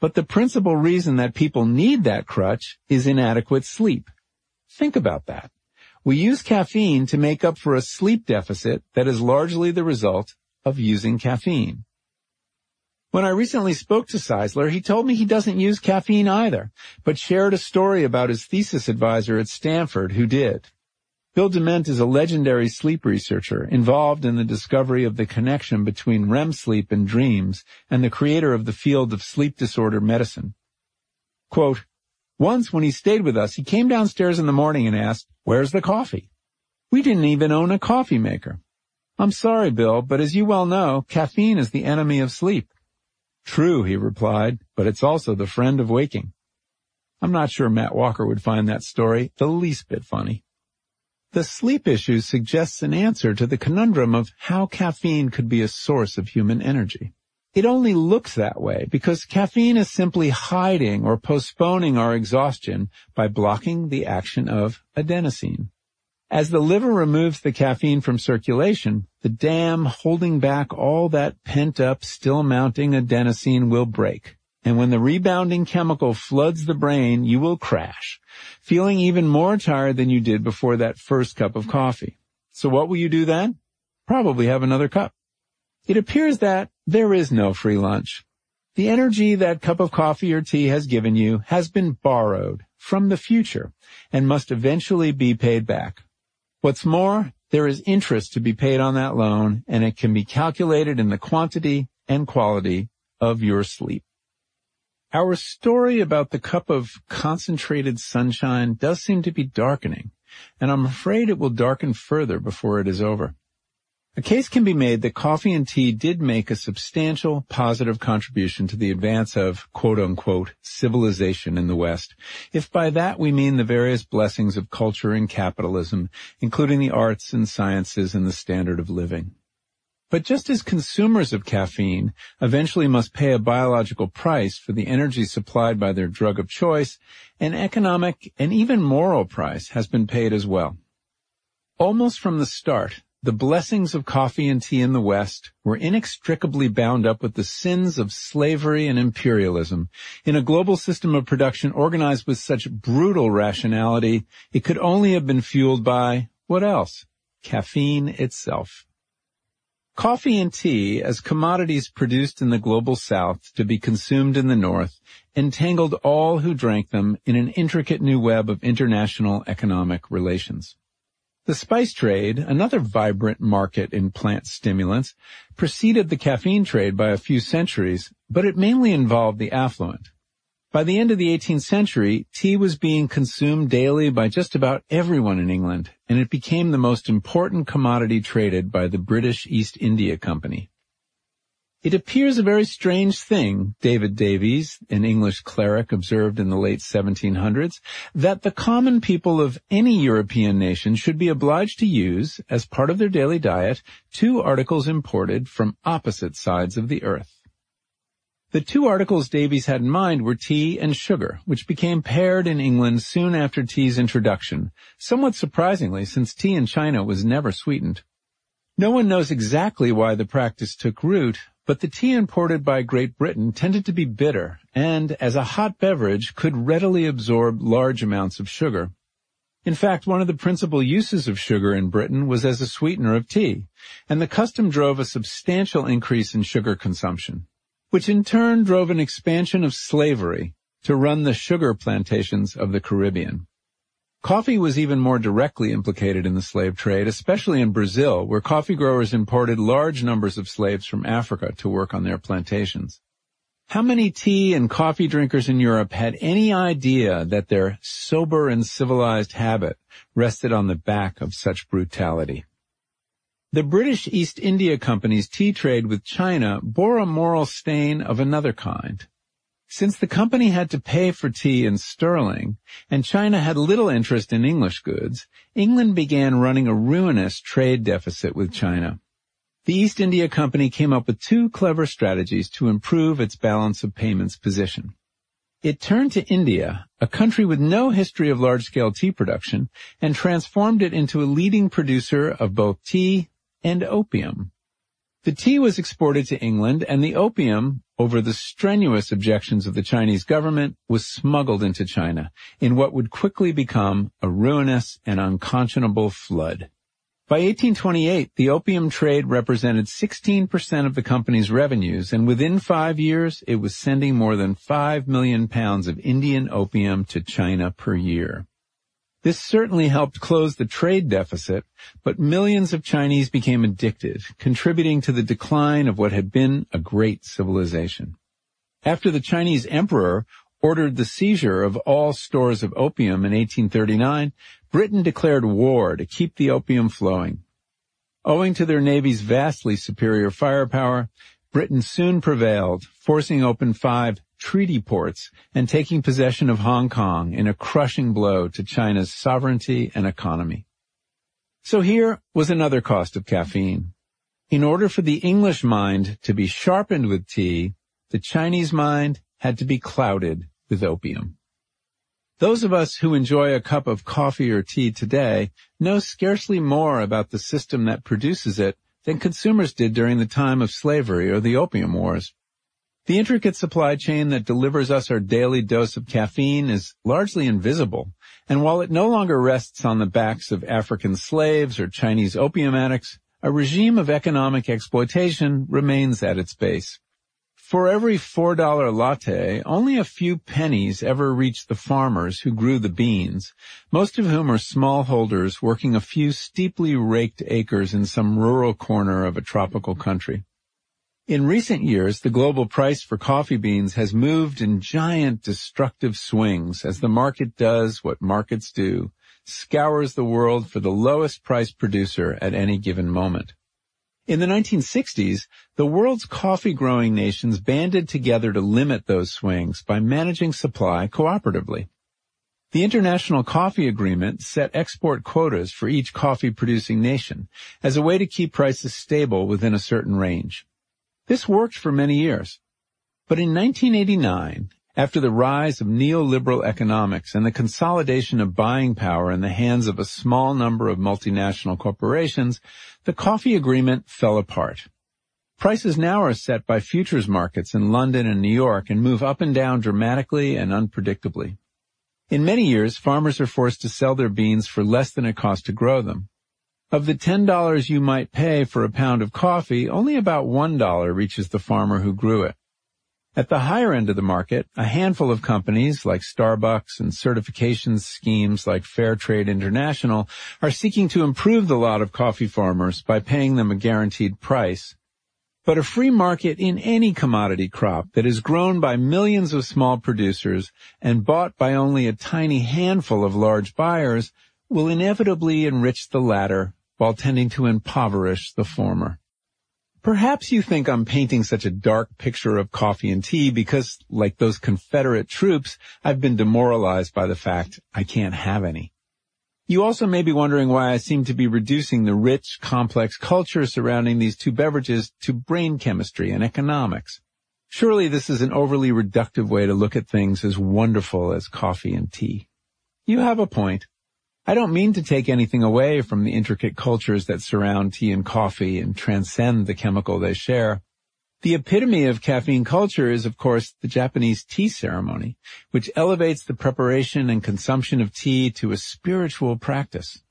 But the principal reason that people need that crutch is inadequate sleep. Think about that. We use caffeine to make up for a sleep deficit that is largely the result of using caffeine. When I recently spoke to Czeisler, he told me he doesn't use caffeine either, but shared a story about his thesis advisor at Stanford who did. Bill Dement is a legendary sleep researcher involved in the discovery of the connection between REM sleep and dreams and the creator of the field of sleep disorder medicine. Quote, once when he stayed with us, he came downstairs in the morning and asked, where's the coffee? We didn't even own a coffee maker. I'm sorry, Bill, but as you well know, caffeine is the enemy of sleep. True, he replied, but it's also the friend of waking. I'm not sure Matt Walker would find that story the least bit funny. The sleep issue suggests an answer to the conundrum of how caffeine could be a source of human energy. It only looks that way because caffeine is simply hiding or postponing our exhaustion by blocking the action of adenosine. As the liver removes the caffeine from circulation, the dam holding back all that pent-up, still mounting adenosine will break. And when the rebounding chemical floods the brain, you will crash, feeling even more tired than you did before that first cup of coffee. So what will you do then? Probably have another cup. It appears that there is no free lunch. The energy that cup of coffee or tea has given you has been borrowed from the future and must eventually be paid back. What's more, there is interest to be paid on that loan and it can be calculated in the quantity and quality of your sleep. Our story about the cup of concentrated sunshine does seem to be darkening, and I'm afraid it will darken further before it is over. A case can be made that coffee and tea did make a substantial positive contribution to the advance of quote unquote civilization in the West, if by that we mean the various blessings of culture and capitalism, including the arts and sciences and the standard of living. But just as consumers of caffeine eventually must pay a biological price for the energy supplied by their drug of choice, an economic and even moral price has been paid as well. Almost from the start, the blessings of coffee and tea in the West were inextricably bound up with the sins of slavery and imperialism. In a global system of production organized with such brutal rationality, it could only have been fueled by, what else? Caffeine itself. Coffee and tea, as commodities produced in the global south to be consumed in the north, entangled all who drank them in an intricate new web of international economic relations. The spice trade, another vibrant market in plant stimulants, preceded the caffeine trade by a few centuries, but it mainly involved the affluent. By the end of the 18th century, tea was being consumed daily by just about everyone in England, and it became the most important commodity traded by the British East India Company. It appears a very strange thing, David Davies, an English cleric observed in the late 1700s, that the common people of any European nation should be obliged to use, as part of their daily diet, two articles imported from opposite sides of the earth. The two articles Davies had in mind were tea and sugar, which became paired in England soon after tea's introduction, somewhat surprisingly since tea in China was never sweetened. No one knows exactly why the practice took root, but the tea imported by Great Britain tended to be bitter and, as a hot beverage, could readily absorb large amounts of sugar. In fact, one of the principal uses of sugar in Britain was as a sweetener of tea, and the custom drove a substantial increase in sugar consumption, which in turn drove an expansion of slavery to run the sugar plantations of the Caribbean. Coffee was even more directly implicated in the slave trade, especially in Brazil, where coffee growers imported large numbers of slaves from Africa to work on their plantations. How many tea and coffee drinkers in Europe had any idea that their sober and civilized habit rested on the back of such brutality? The British East India Company's tea trade with China bore a moral stain of another kind. Since the company had to pay for tea in sterling, and China had little interest in English goods, England began running a ruinous trade deficit with China. The East India Company came up with two clever strategies to improve its balance of payments position. It turned to India, a country with no history of large-scale tea production, and transformed it into a leading producer of both tea and opium. The tea was exported to England and the opium, over the strenuous objections of the Chinese government, was smuggled into China in what would quickly become a ruinous and unconscionable flood. By 1828, the opium trade represented 16% of the company's revenues, and within five years, it was sending more than 5 million pounds of Indian opium to China per year. This certainly helped close the trade deficit, but millions of Chinese became addicted, contributing to the decline of what had been a great civilization. After the Chinese emperor ordered the seizure of all stores of opium in 1839, Britain declared war to keep the opium flowing. Owing to their navy's vastly superior firepower, Britain soon prevailed, forcing open five treaty ports and taking possession of Hong Kong in a crushing blow to China's sovereignty and economy. So here was another cost of caffeine. In order for the English mind to be sharpened with tea, the Chinese mind had to be clouded with opium. Those of us who enjoy a cup of coffee or tea today know scarcely more about the system that produces it than consumers did during the time of slavery or the opium wars. The intricate supply chain that delivers us our daily dose of caffeine is largely invisible, and while it no longer rests on the backs of African slaves or Chinese opium addicts, a regime of economic exploitation remains at its base. For every $4 latte, only a few pennies ever reach the farmers who grew the beans, most of whom are smallholders working a few steeply raked acres in some rural corner of a tropical country. In recent years, the global price for coffee beans has moved in giant destructive swings as the market does what markets do, scours the world for the lowest price producer at any given moment. In the 1960s, the world's coffee growing nations banded together to limit those swings by managing supply cooperatively. The International Coffee Agreement set export quotas for each coffee producing nation as a way to keep prices stable within a certain range. This worked for many years. But in 1989, after the rise of neoliberal economics and the consolidation of buying power in the hands of a small number of multinational corporations, the coffee agreement fell apart. Prices now are set by futures markets in London and New York and move up and down dramatically and unpredictably. In many years, farmers are forced to sell their beans for less than it costs to grow them. Of the $10 you might pay for a pound of coffee, only about $1 reaches the farmer who grew it. At the higher end of the market, a handful of companies like Starbucks and certification schemes like Fairtrade International are seeking to improve the lot of coffee farmers by paying them a guaranteed price. But a free market in any commodity crop that is grown by millions of small producers and bought by only a tiny handful of large buyers will inevitably enrich the latter while tending to impoverish the former. Perhaps you think I'm painting such a dark picture of coffee and tea because, like those Confederate troops, I've been demoralized by the fact I can't have any. You also may be wondering why I seem to be reducing the rich, complex culture surrounding these two beverages to brain chemistry and economics. Surely this is an overly reductive way to look at things as wonderful as coffee and tea. You have a point. I don't mean to take anything away from the intricate cultures that surround tea and coffee and transcend the chemical they share. The epitome of caffeine culture is, of course, the Japanese tea ceremony, which elevates the preparation and consumption of tea to a spiritual practice.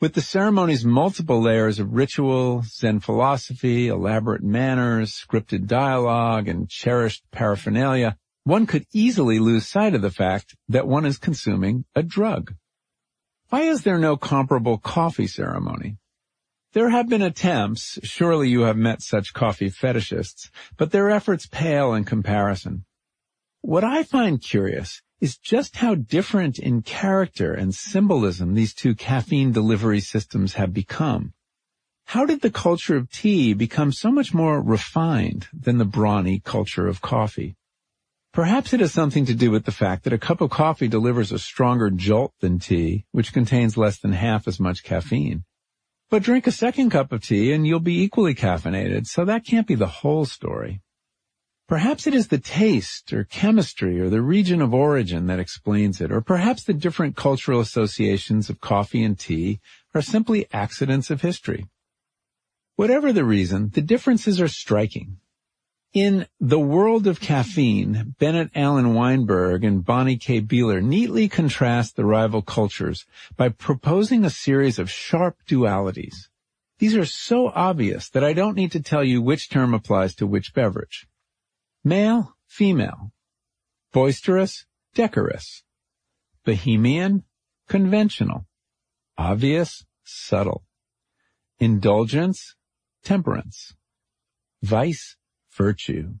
With the ceremony's multiple layers of ritual, Zen philosophy, elaborate manners, scripted dialogue, and cherished paraphernalia, one could easily lose sight of the fact that one is consuming a drug. Why is there no comparable coffee ceremony? There have been attempts, surely you have met such coffee fetishists, but their efforts pale in comparison. What I find curious is just how different in character and symbolism these two caffeine delivery systems have become. How did the culture of tea become so much more refined than the brawny culture of coffee? Perhaps it has something to do with the fact that a cup of coffee delivers a stronger jolt than tea, which contains less than half as much caffeine. But drink a second cup of tea and you'll be equally caffeinated, so that can't be the whole story. Perhaps it is the taste or chemistry or the region of origin that explains it, or perhaps the different cultural associations of coffee and tea are simply accidents of history. Whatever the reason, the differences are striking. In The World of Caffeine, Bennett Alan Weinberg and Bonnie K. Bealer neatly contrast the rival cultures by proposing a series of sharp dualities. These are so obvious that I don't need to tell you which term applies to which beverage. Male, female. Boisterous, decorous. Bohemian, conventional. Obvious, subtle. Indulgence, temperance. Vice, virtue.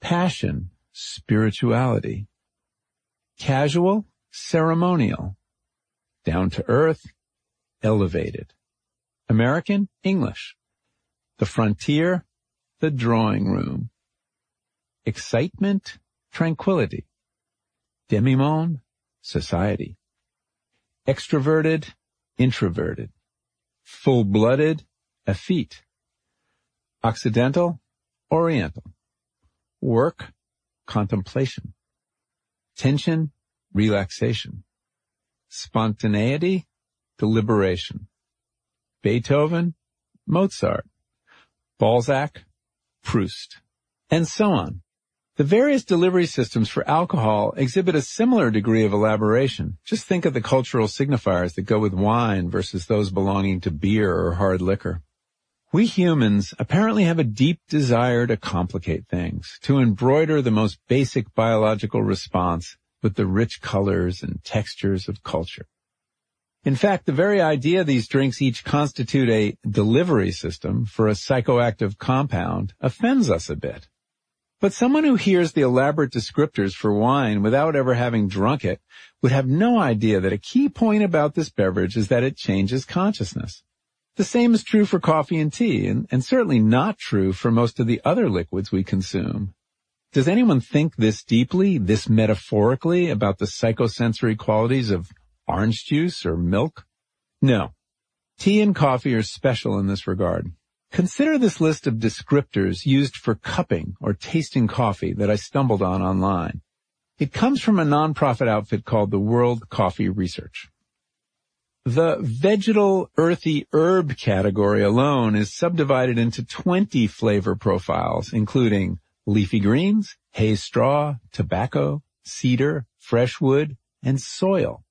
Passion, spirituality. Casual, ceremonial. Down to earth, elevated. American, English. The frontier, the drawing room. Excitement, tranquility. Demimonde, society. Extroverted, introverted. Full-blooded, effete. Occidental, oriental. Work, contemplation. Tension, relaxation. Spontaneity, deliberation. Beethoven, Mozart. Balzac, Proust. And so on. The various delivery systems for alcohol exhibit a similar degree of elaboration. Just think of the cultural signifiers that go with wine versus those belonging to beer or hard liquor. We humans apparently have a deep desire to complicate things, to embroider the most basic biological response with the rich colors and textures of culture. In fact, the very idea these drinks each constitute a delivery system for a psychoactive compound offends us a bit. But someone who hears the elaborate descriptors for wine without ever having drunk it would have no idea that a key point about this beverage is that it changes consciousness. The same is true for coffee and tea, and, and certainly not true for most of the other liquids we consume. Does anyone think this deeply, this metaphorically about the psychosensory qualities of orange juice or milk? No. Tea and coffee are special in this regard. Consider this list of descriptors used for cupping or tasting coffee that I stumbled on online. It comes from a nonprofit outfit called the World Coffee Research. The vegetal earthy herb category alone is subdivided into 20 flavor profiles, including leafy greens, hay straw, tobacco, cedar, fresh wood, and soil.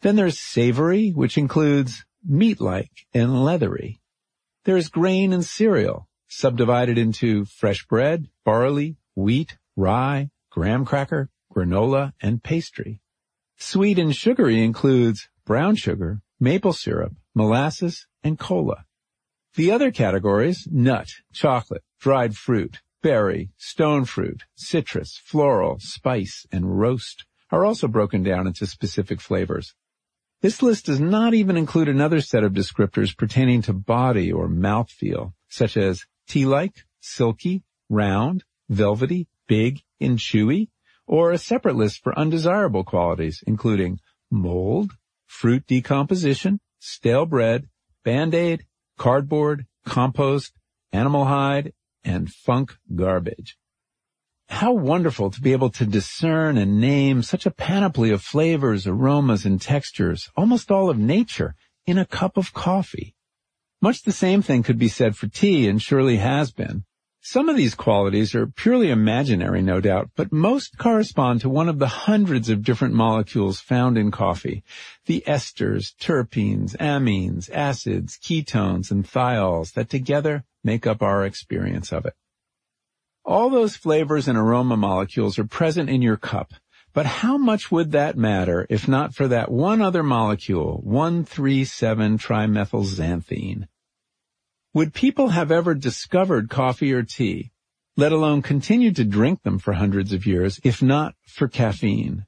Then there's savory, which includes meat-like and leathery. There's grain and cereal, subdivided into fresh bread, barley, wheat, rye, graham cracker, granola, and pastry. Sweet and sugary includes brown sugar, maple syrup, molasses, and cola. The other categories, nut, chocolate, dried fruit, berry, stone fruit, citrus, floral, spice, and roast, are also broken down into specific flavors. This list does not even include another set of descriptors pertaining to body or mouthfeel, such as tea-like, silky, round, velvety, big, and chewy, or a separate list for undesirable qualities, including mold, fruit decomposition, stale bread, band-aid, cardboard, compost, animal hide, and funk garbage. How wonderful to be able to discern and name such a panoply of flavors, aromas, and textures, almost all of nature, in a cup of coffee. Much the same thing could be said for tea and surely has been. Some of these qualities are purely imaginary, no doubt, but most correspond to one of the hundreds of different molecules found in coffee. The esters, terpenes, amines, acids, ketones, and thiols that together make up our experience of it. All those flavors and aroma molecules are present in your cup, but how much would that matter if not for that one other molecule, 1,3,7-trimethylxanthine? Would people have ever discovered coffee or tea, let alone continued to drink them for hundreds of years, if not for caffeine?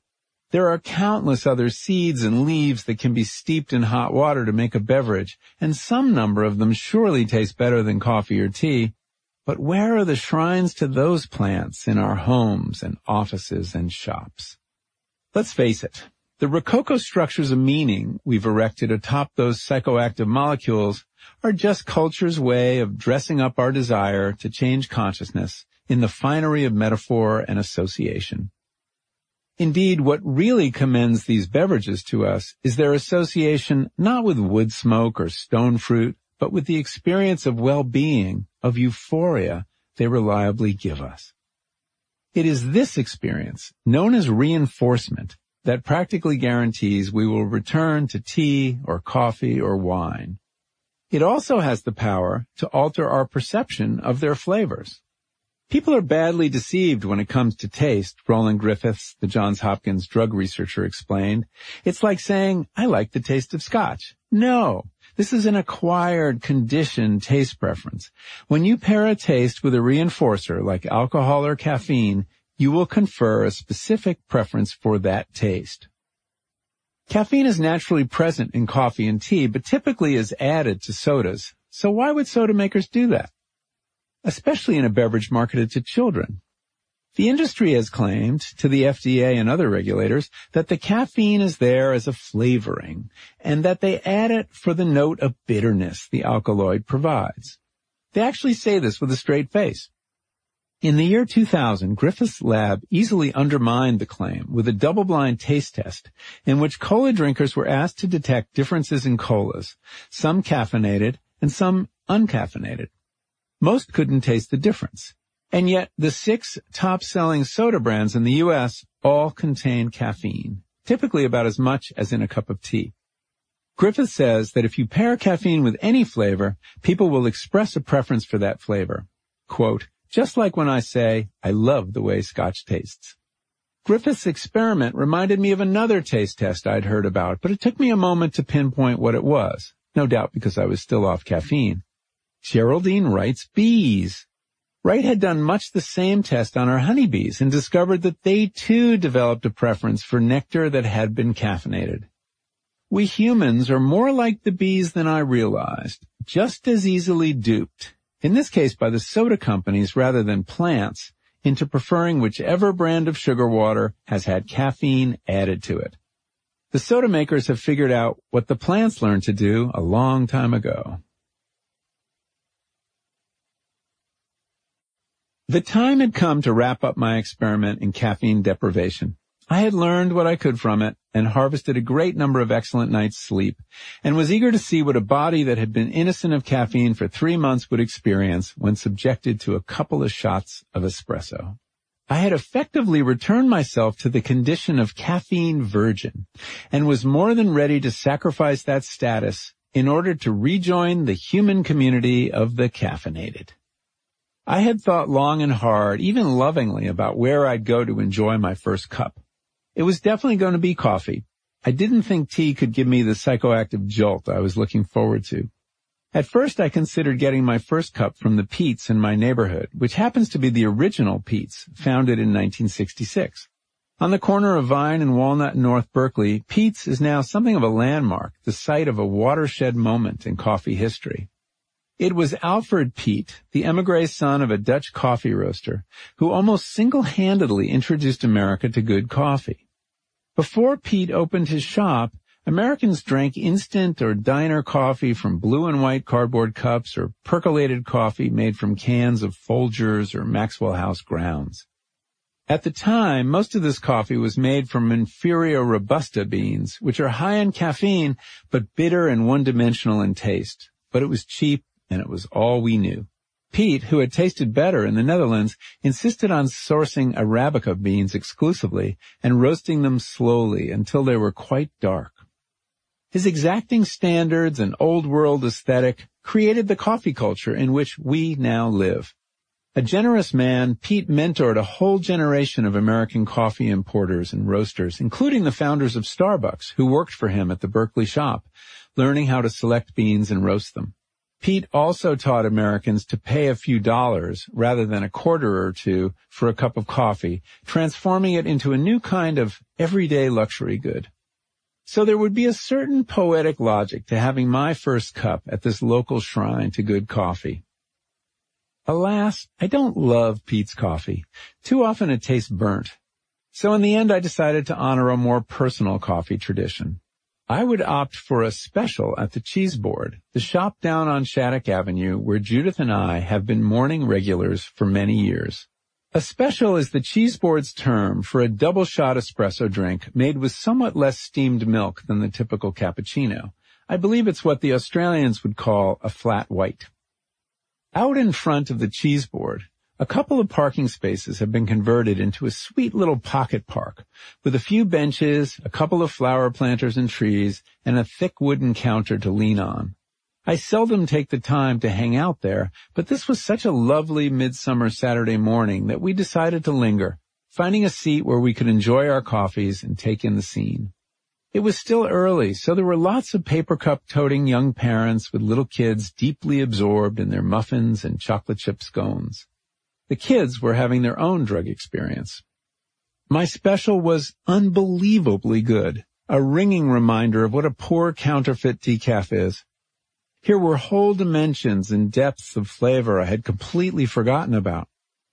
There are countless other seeds and leaves that can be steeped in hot water to make a beverage, and some number of them surely taste better than coffee or tea. But where are the shrines to those plants in our homes and offices and shops? Let's face it, the Rococo structures of meaning we've erected atop those psychoactive molecules are just culture's way of dressing up our desire to change consciousness in the finery of metaphor and association. Indeed, what really commends these beverages to us is their association not with wood smoke or stone fruit, but with the experience of well-being, of euphoria they reliably give us. It is this experience, known as reinforcement, that practically guarantees we will return to tea or coffee or wine. It also has the power to alter our perception of their flavors. People are badly deceived when it comes to taste, Roland Griffiths, the Johns Hopkins drug researcher explained. It's like saying, I like the taste of scotch. No, this is an acquired, conditioned taste preference. When you pair a taste with a reinforcer like alcohol or caffeine, you will confer a specific preference for that taste. Caffeine is naturally present in coffee and tea, but typically is added to sodas. So why would soda makers do that? Especially in a beverage marketed to children. The industry has claimed to the FDA and other regulators that the caffeine is there as a flavoring and that they add it for the note of bitterness the alkaloid provides. They actually say this with a straight face. In the year 2000, Griffiths' lab easily undermined the claim with a double-blind taste test in which cola drinkers were asked to detect differences in colas, some caffeinated and some uncaffeinated. Most couldn't taste the difference. And yet the six top-selling soda brands in the U.S. all contain caffeine, typically about as much as in a cup of tea. Griffiths says that if you pair caffeine with any flavor, people will express a preference for that flavor. Quote, just like when I say, I love the way scotch tastes. Griffiths' experiment reminded me of another taste test I'd heard about, but it took me a moment to pinpoint what it was. No doubt because I was still off caffeine. Geraldine Wright's bees. Wright had done much the same test on her honeybees and discovered that they too developed a preference for nectar that had been caffeinated. We humans are more like the bees than I realized, just as easily duped in this case by the soda companies rather than plants, into preferring whichever brand of sugar water has had caffeine added to it. The soda makers have figured out what the plants learned to do a long time ago. The time had come to wrap up my experiment in caffeine deprivation. I had learned what I could from it and harvested a great number of excellent nights sleep and was eager to see what a body that had been innocent of caffeine for three months would experience when subjected to a couple of shots of espresso. I had effectively returned myself to the condition of caffeine virgin and was more than ready to sacrifice that status in order to rejoin the human community of the caffeinated. I had thought long and hard, even lovingly, about where I'd go to enjoy my first cup. It was definitely going to be coffee. I didn't think tea could give me the psychoactive jolt I was looking forward to. At first I considered getting my first cup from the Peet's in my neighborhood, which happens to be the original Peet's, founded in 1966. On the corner of Vine and Walnut in North Berkeley, Peet's is now something of a landmark, the site of a watershed moment in coffee history. It was Alfred Peet, the emigre son of a Dutch coffee roaster, who almost single-handedly introduced America to good coffee. Before Peet opened his shop, Americans drank instant or diner coffee from blue and white cardboard cups or percolated coffee made from cans of Folgers or Maxwell House grounds. At the time, most of this coffee was made from inferior Robusta beans, which are high in caffeine, but bitter and one-dimensional in taste. But it was cheap and it was all we knew. Peet, who had tasted better in the Netherlands, insisted on sourcing Arabica beans exclusively and roasting them slowly until they were quite dark. His exacting standards and old world aesthetic created the coffee culture in which we now live. A generous man, Peet mentored a whole generation of American coffee importers and roasters, including the founders of Starbucks, who worked for him at the Berkeley shop, learning how to select beans and roast them. Peet also taught Americans to pay a few dollars rather than a quarter or two for a cup of coffee, transforming it into a new kind of everyday luxury good. So there would be a certain poetic logic to having my first cup at this local shrine to good coffee. Alas, I don't love Peet's coffee. Too often it tastes burnt. So in the end I decided to honor a more personal coffee tradition. I would opt for a special at the Cheese Board, the shop down on Shattuck Avenue where Judith and I have been morning regulars for many years. A special is the Cheese Board's term for a double shot espresso drink made with somewhat less steamed milk than the typical cappuccino. I believe it's what the Australians would call a flat white. Out in front of the cheese board, a couple of parking spaces have been converted into a sweet little pocket park with a few benches, a couple of flower planters and trees, and a thick wooden counter to lean on. I seldom take the time to hang out there, but this was such a lovely midsummer Saturday morning that we decided to linger, finding a seat where we could enjoy our coffees and take in the scene. It was still early, so there were lots of paper cup toting young parents with little kids deeply absorbed in their muffins and chocolate chip scones. The kids were having their own drug experience. My special was unbelievably good, a ringing reminder of what a poor counterfeit decaf is. Here were whole dimensions and depths of flavor I had completely forgotten about.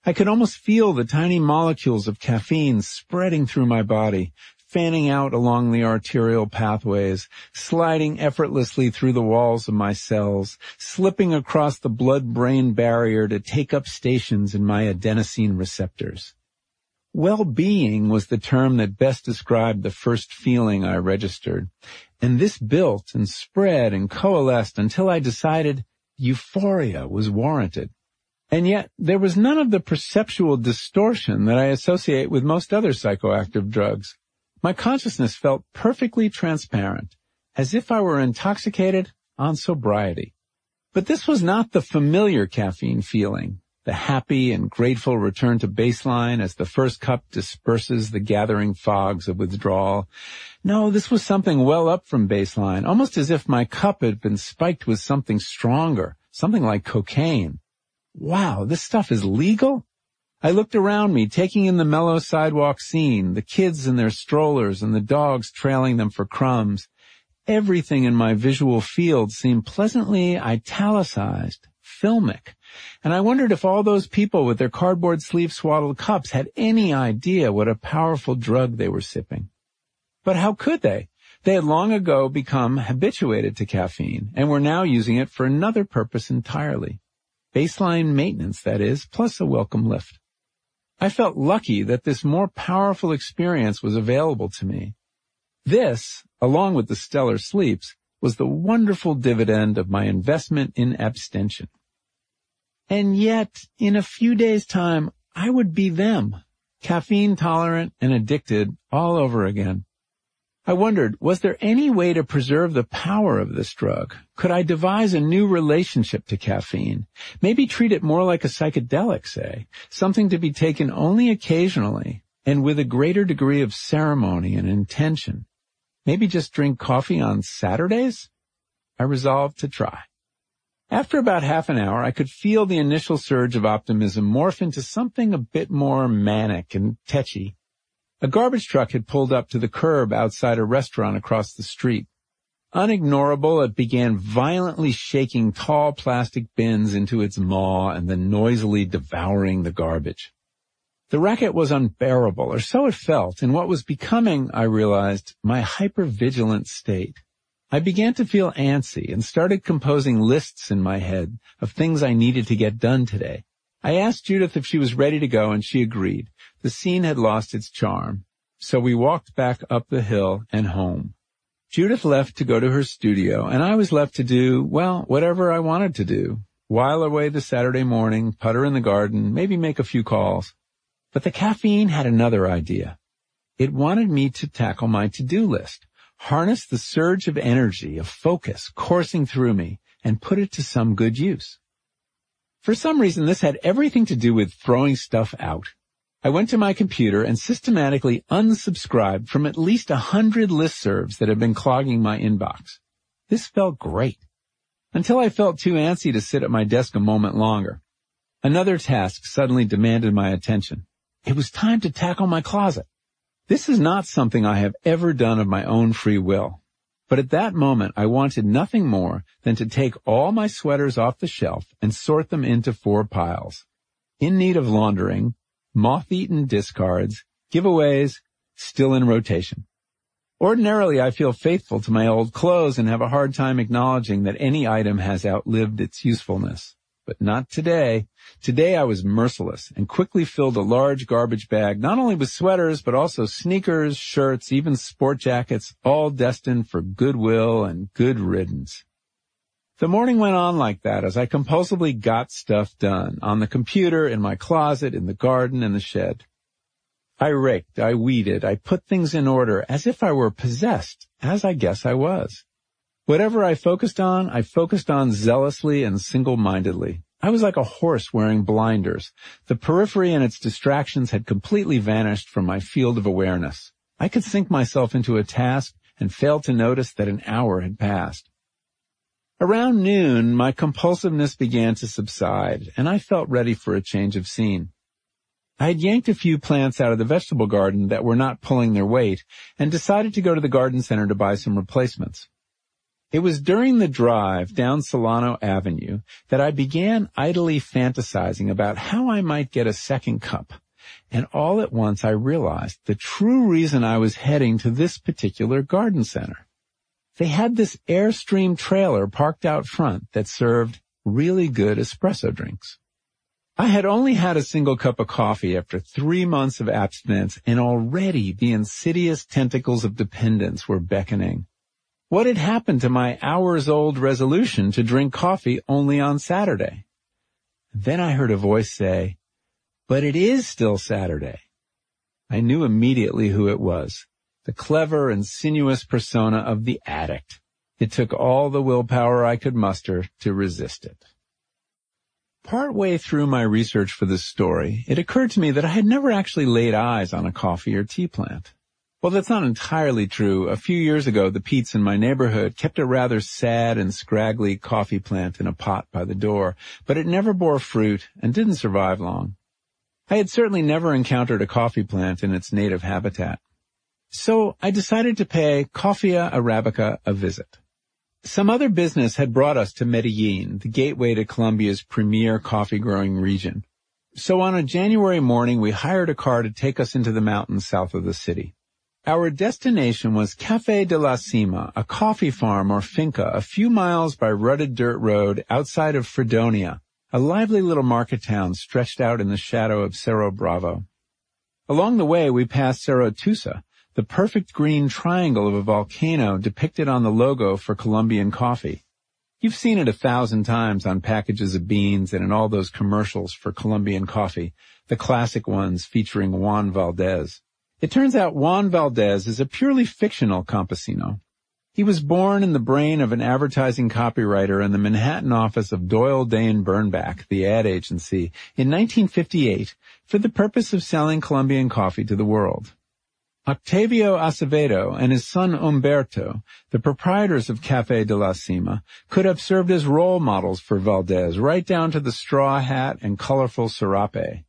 I could almost feel the tiny molecules of caffeine spreading through my body, fanning out along the arterial pathways, sliding effortlessly through the walls of my cells, slipping across the blood-brain barrier to take up stations in my adenosine receptors. Well-being was the term that best described the first feeling I registered, and this built and spread and coalesced until I decided euphoria was warranted. And yet there was none of the perceptual distortion that I associate with most other psychoactive drugs. My consciousness felt perfectly transparent, as if I were intoxicated on sobriety. But this was not the familiar caffeine feeling the happy and grateful return to baseline as the first cup disperses the gathering fogs of withdrawal. No, this was something well up from baseline, almost as if my cup had been spiked with something stronger, something like cocaine. Wow, this stuff is legal? I looked around me, taking in the mellow sidewalk scene, the kids in their strollers and the dogs trailing them for crumbs. Everything in my visual field seemed pleasantly italicized, filmic. And I wondered if all those people with their cardboard sleeve swaddled cups had any idea what a powerful drug they were sipping. But how could they? They had long ago become habituated to caffeine and were now using it for another purpose entirely. Baseline maintenance, that is, plus a welcome lift. I felt lucky that this more powerful experience was available to me. This, along with the stellar sleeps, was the wonderful dividend of my investment in abstention. And yet, in a few days' time, I would be them, caffeine tolerant and addicted all over again. I wondered, was there any way to preserve the power of this drug? Could I devise a new relationship to caffeine? Maybe treat it more like a psychedelic, say, something to be taken only occasionally and with a greater degree of ceremony and intention. Maybe just drink coffee on Saturdays? I resolved to try. After about half an hour, I could feel the initial surge of optimism morph into something a bit more manic and tetchy. A garbage truck had pulled up to the curb outside a restaurant across the street. Unignorable, it began violently shaking tall plastic bins into its maw and then noisily devouring the garbage. The racket was unbearable, or so it felt, in what was becoming, I realized, my hypervigilant state. I began to feel antsy and started composing lists in my head of things I needed to get done today. I asked Judith if she was ready to go and she agreed. The scene had lost its charm. So we walked back up the hill and home. Judith left to go to her studio and I was left to do, well, whatever I wanted to do. While away the Saturday morning, putter in the garden, maybe make a few calls. But the caffeine had another idea. It wanted me to tackle my to-do list harness the surge of energy, of focus coursing through me, and put it to some good use. For some reason, this had everything to do with throwing stuff out. I went to my computer and systematically unsubscribed from at least a hundred listservs that had been clogging my inbox. This felt great. Until I felt too antsy to sit at my desk a moment longer. Another task suddenly demanded my attention. It was time to tackle my closet. This is not something I have ever done of my own free will. But at that moment, I wanted nothing more than to take all my sweaters off the shelf and sort them into four piles. In need of laundering, moth-eaten discards, giveaways, still in rotation. Ordinarily, I feel faithful to my old clothes and have a hard time acknowledging that any item has outlived its usefulness. but not today. Today I was merciless and quickly filled a large garbage bag, not only with sweaters, but also sneakers, shirts, even sport jackets, all destined for goodwill and good riddance. The morning went on like that as I compulsively got stuff done on the computer, in my closet, in the garden, in the shed. I raked, I weeded, I put things in order as if I were possessed, as I guess I was. Whatever I focused on, I focused on zealously and single-mindedly. I was like a horse wearing blinders. The periphery and its distractions had completely vanished from my field of awareness. I could sink myself into a task and fail to notice that an hour had passed. Around noon, my compulsiveness began to subside, and I felt ready for a change of scene. I had yanked a few plants out of the vegetable garden that were not pulling their weight, and decided to go to the garden center to buy some replacements. It was during the drive down Solano Avenue that I began idly fantasizing about how I might get a second cup. And all at once I realized the true reason I was heading to this particular garden center. They had this Airstream trailer parked out front that served really good espresso drinks. I had only had a single cup of coffee after three months of abstinence and already the insidious tentacles of dependence were beckoning. What had happened to my hours old resolution to drink coffee only on Saturday? Then I heard a voice say, but it is still Saturday. I knew immediately who it was the clever and sinuous persona of the addict. It took all the willpower I could muster to resist it. Partway through my research for this story, it occurred to me that I had never actually laid eyes on a coffee or tea plant. Well, that's not entirely true. A few years ago, the Peet's in my neighborhood kept a rather sad and scraggly coffee plant in a pot by the door, but it never bore fruit and didn't survive long. I had certainly never encountered a coffee plant in its native habitat. So I decided to pay Coffea Arabica a visit. Some other business had brought us to Medellin, the gateway to Colombia's premier coffee growing region. So on a January morning, we hired a car to take us into the mountains south of the city. Our destination was Cafe de la Cima, a coffee farm or finca a few miles by rutted dirt road outside of Fredonia, a lively little market town stretched out in the shadow of Cerro Bravo. Along the way, we passed Cerro Tusa, the perfect green triangle of a volcano depicted on the logo for Colombian coffee. You've seen it a thousand times on packages of beans and in all those commercials for Colombian coffee, the classic ones featuring Juan Valdez. It turns out Juan Valdez is a purely fictional campesino. He was born in the brain of an advertising copywriter in the Manhattan office of Doyle Dane Bernbach, the ad agency, in 1958 for the purpose of selling Colombian coffee to the world. Octavio Acevedo and his son Umberto, the proprietors of Cafe de la Cima, could have served as role models for Valdez right down to the straw hat and colorful serape.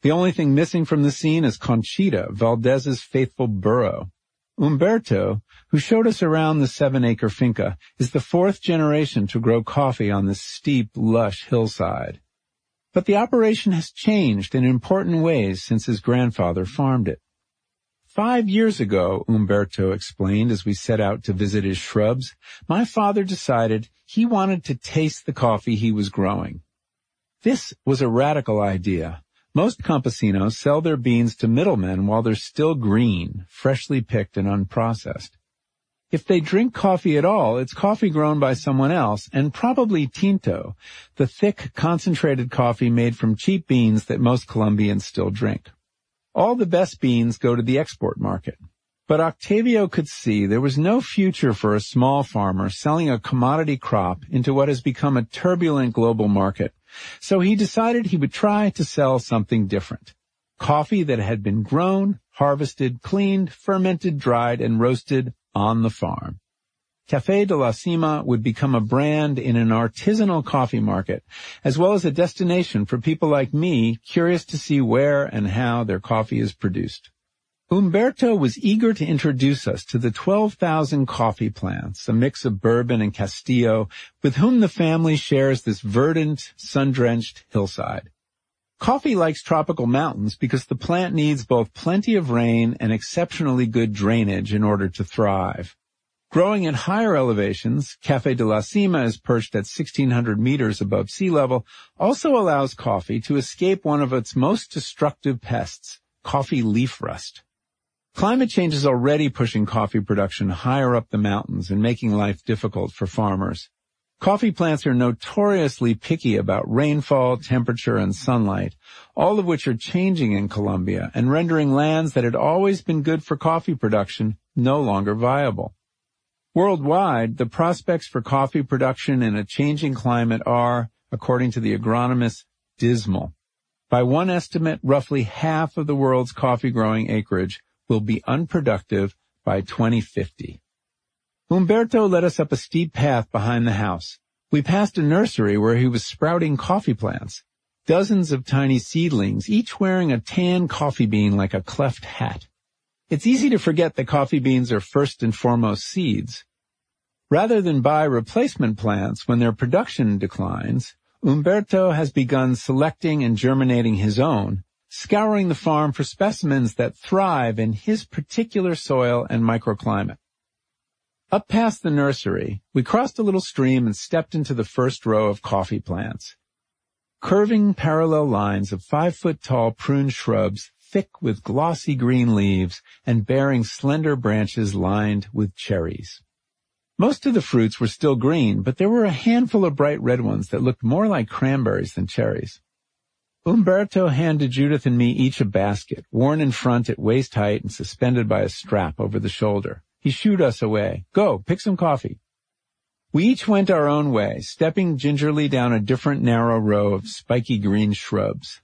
The only thing missing from the scene is Conchita, Valdez's faithful burro. Umberto, who showed us around the seven-acre finca, is the fourth generation to grow coffee on this steep, lush hillside. But the operation has changed in important ways since his grandfather farmed it. Five years ago, Umberto explained as we set out to visit his shrubs, my father decided he wanted to taste the coffee he was growing. This was a radical idea. Most campesinos sell their beans to middlemen while they're still green, freshly picked and unprocessed. If they drink coffee at all, it's coffee grown by someone else, and probably tinto, the thick, concentrated coffee made from cheap beans that most Colombians still drink. All the best beans go to the export market. But Octavio could see there was no future for a small farmer selling a commodity crop into what has become a turbulent global market. So he decided he would try to sell something different. Coffee that had been grown, harvested, cleaned, fermented, dried, and roasted on the farm. Cafe de la Cima would become a brand in an artisanal coffee market, as well as a destination for people like me curious to see where and how their coffee is produced. Umberto was eager to introduce us to the 12,000 coffee plants, a mix of bourbon and Castillo, with whom the family shares this verdant, sun-drenched hillside. Coffee likes tropical mountains because the plant needs both plenty of rain and exceptionally good drainage in order to thrive. Growing at higher elevations, Café de la Cima is perched at 1600 meters above sea level, also allows coffee to escape one of its most destructive pests, coffee leaf rust. Climate change is already pushing coffee production higher up the mountains and making life difficult for farmers. Coffee plants are notoriously picky about rainfall, temperature, and sunlight, all of which are changing in Colombia and rendering lands that had always been good for coffee production no longer viable. Worldwide, the prospects for coffee production in a changing climate are, according to the agronomists, dismal. By one estimate, roughly half of the world's coffee growing acreage will be unproductive by 2050. Umberto led us up a steep path behind the house. We passed a nursery where he was sprouting coffee plants. Dozens of tiny seedlings, each wearing a tan coffee bean like a cleft hat. It's easy to forget that coffee beans are first and foremost seeds. Rather than buy replacement plants when their production declines, Umberto has begun selecting and germinating his own, scouring the farm for specimens that thrive in his particular soil and microclimate. Up past the nursery, we crossed a little stream and stepped into the first row of coffee plants. Curving parallel lines of five-foot tall prune shrubs thick with glossy green leaves and bearing slender branches lined with cherries. Most of the fruits were still green, but there were a handful of bright red ones that looked more like cranberries than cherries. Umberto handed Judith and me each a basket, worn in front at waist height and suspended by a strap over the shoulder. He shooed us away. Go, pick some coffee. We each went our own way, stepping gingerly down a different narrow row of spiky green shrubs.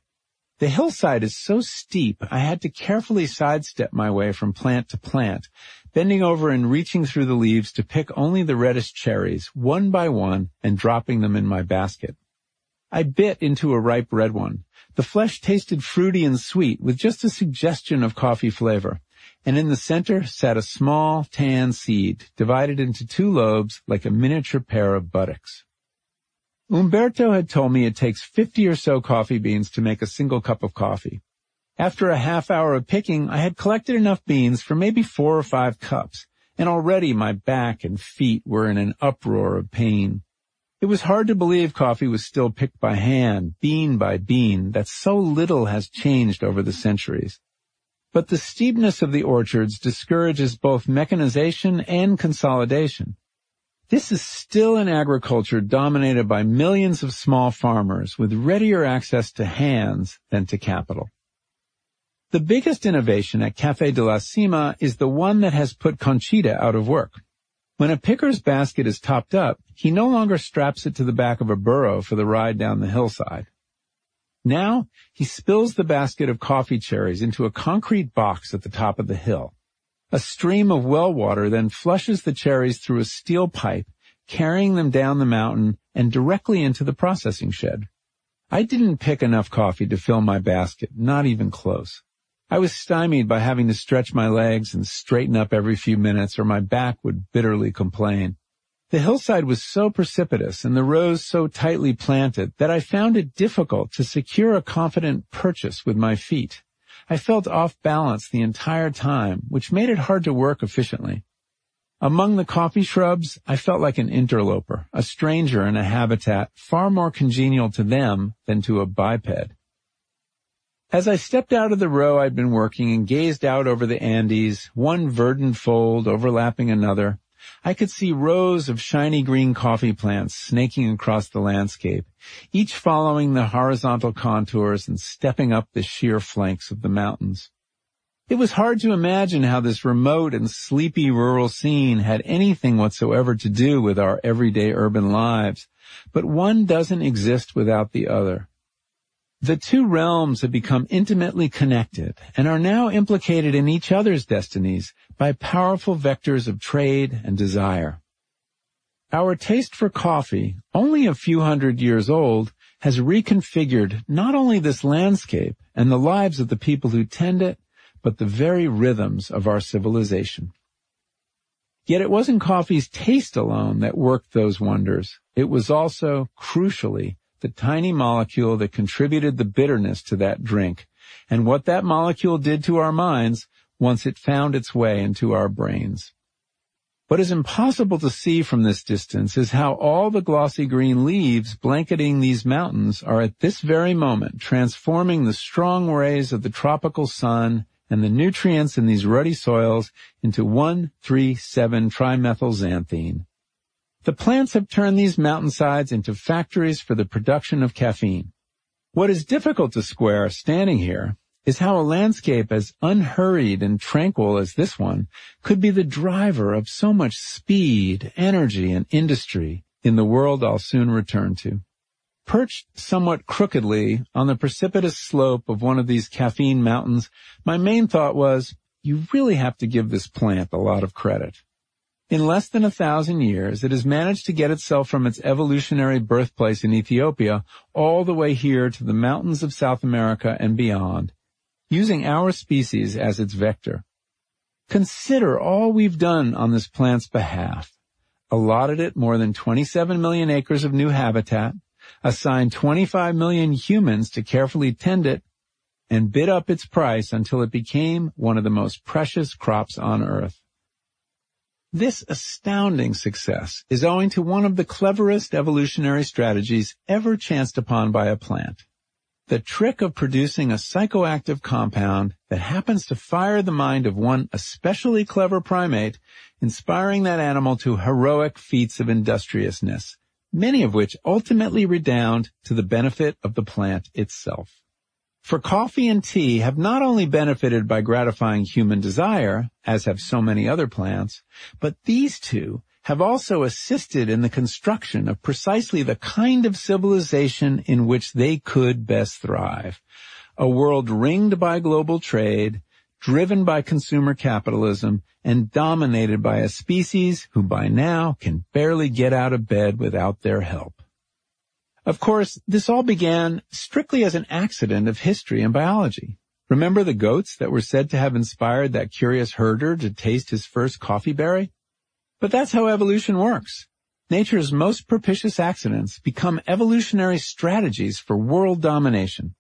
The hillside is so steep, I had to carefully sidestep my way from plant to plant, bending over and reaching through the leaves to pick only the reddest cherries, one by one, and dropping them in my basket. I bit into a ripe red one. The flesh tasted fruity and sweet, with just a suggestion of coffee flavor. And in the center sat a small tan seed, divided into two lobes like a miniature pair of buttocks. Umberto had told me it takes 50 or so coffee beans to make a single cup of coffee. After a half hour of picking, I had collected enough beans for maybe four or five cups, and already my back and feet were in an uproar of pain. It was hard to believe coffee was still picked by hand, bean by bean, that so little has changed over the centuries. But the steepness of the orchards discourages both mechanization and consolidation. This is still an agriculture dominated by millions of small farmers with readier access to hands than to capital. The biggest innovation at Café de la Cima is the one that has put Conchita out of work. When a picker's basket is topped up, he no longer straps it to the back of a burro for the ride down the hillside. Now, he spills the basket of coffee cherries into a concrete box at the top of the hill. A stream of well water then flushes the cherries through a steel pipe, carrying them down the mountain and directly into the processing shed. I didn't pick enough coffee to fill my basket, not even close. I was stymied by having to stretch my legs and straighten up every few minutes or my back would bitterly complain. The hillside was so precipitous and the rows so tightly planted that I found it difficult to secure a confident purchase with my feet. I felt off balance the entire time, which made it hard to work efficiently. Among the coffee shrubs, I felt like an interloper, a stranger in a habitat far more congenial to them than to a biped. As I stepped out of the row I'd been working and gazed out over the Andes, one verdant fold overlapping another, I could see rows of shiny green coffee plants snaking across the landscape, each following the horizontal contours and stepping up the sheer flanks of the mountains. It was hard to imagine how this remote and sleepy rural scene had anything whatsoever to do with our everyday urban lives, but one doesn't exist without the other. The two realms have become intimately connected and are now implicated in each other's destinies by powerful vectors of trade and desire. Our taste for coffee, only a few hundred years old, has reconfigured not only this landscape and the lives of the people who tend it, but the very rhythms of our civilization. Yet it wasn't coffee's taste alone that worked those wonders. It was also, crucially, the tiny molecule that contributed the bitterness to that drink, and what that molecule did to our minds once it found its way into our brains. What is impossible to see from this distance is how all the glossy green leaves blanketing these mountains are at this very moment transforming the strong rays of the tropical sun and the nutrients in these ruddy soils into 1,3,7-trimethylxanthine. The plants have turned these mountainsides into factories for the production of caffeine. What is difficult to square standing here is how a landscape as unhurried and tranquil as this one could be the driver of so much speed, energy, and industry in the world I'll soon return to. Perched somewhat crookedly on the precipitous slope of one of these caffeine mountains, my main thought was, you really have to give this plant a lot of credit. In less than a thousand years, it has managed to get itself from its evolutionary birthplace in Ethiopia all the way here to the mountains of South America and beyond, using our species as its vector. Consider all we've done on this plant's behalf. Allotted it more than 27 million acres of new habitat, assigned 25 million humans to carefully tend it, and bid up its price until it became one of the most precious crops on earth. This astounding success is owing to one of the cleverest evolutionary strategies ever chanced upon by a plant. The trick of producing a psychoactive compound that happens to fire the mind of one especially clever primate, inspiring that animal to heroic feats of industriousness, many of which ultimately redound to the benefit of the plant itself. For coffee and tea have not only benefited by gratifying human desire, as have so many other plants, but these two have also assisted in the construction of precisely the kind of civilization in which they could best thrive. A world ringed by global trade, driven by consumer capitalism, and dominated by a species who by now can barely get out of bed without their help. Of course, this all began strictly as an accident of history and biology. Remember the goats that were said to have inspired that curious herder to taste his first coffee berry? But that's how evolution works. Nature's most propitious accidents become evolutionary strategies for world domination.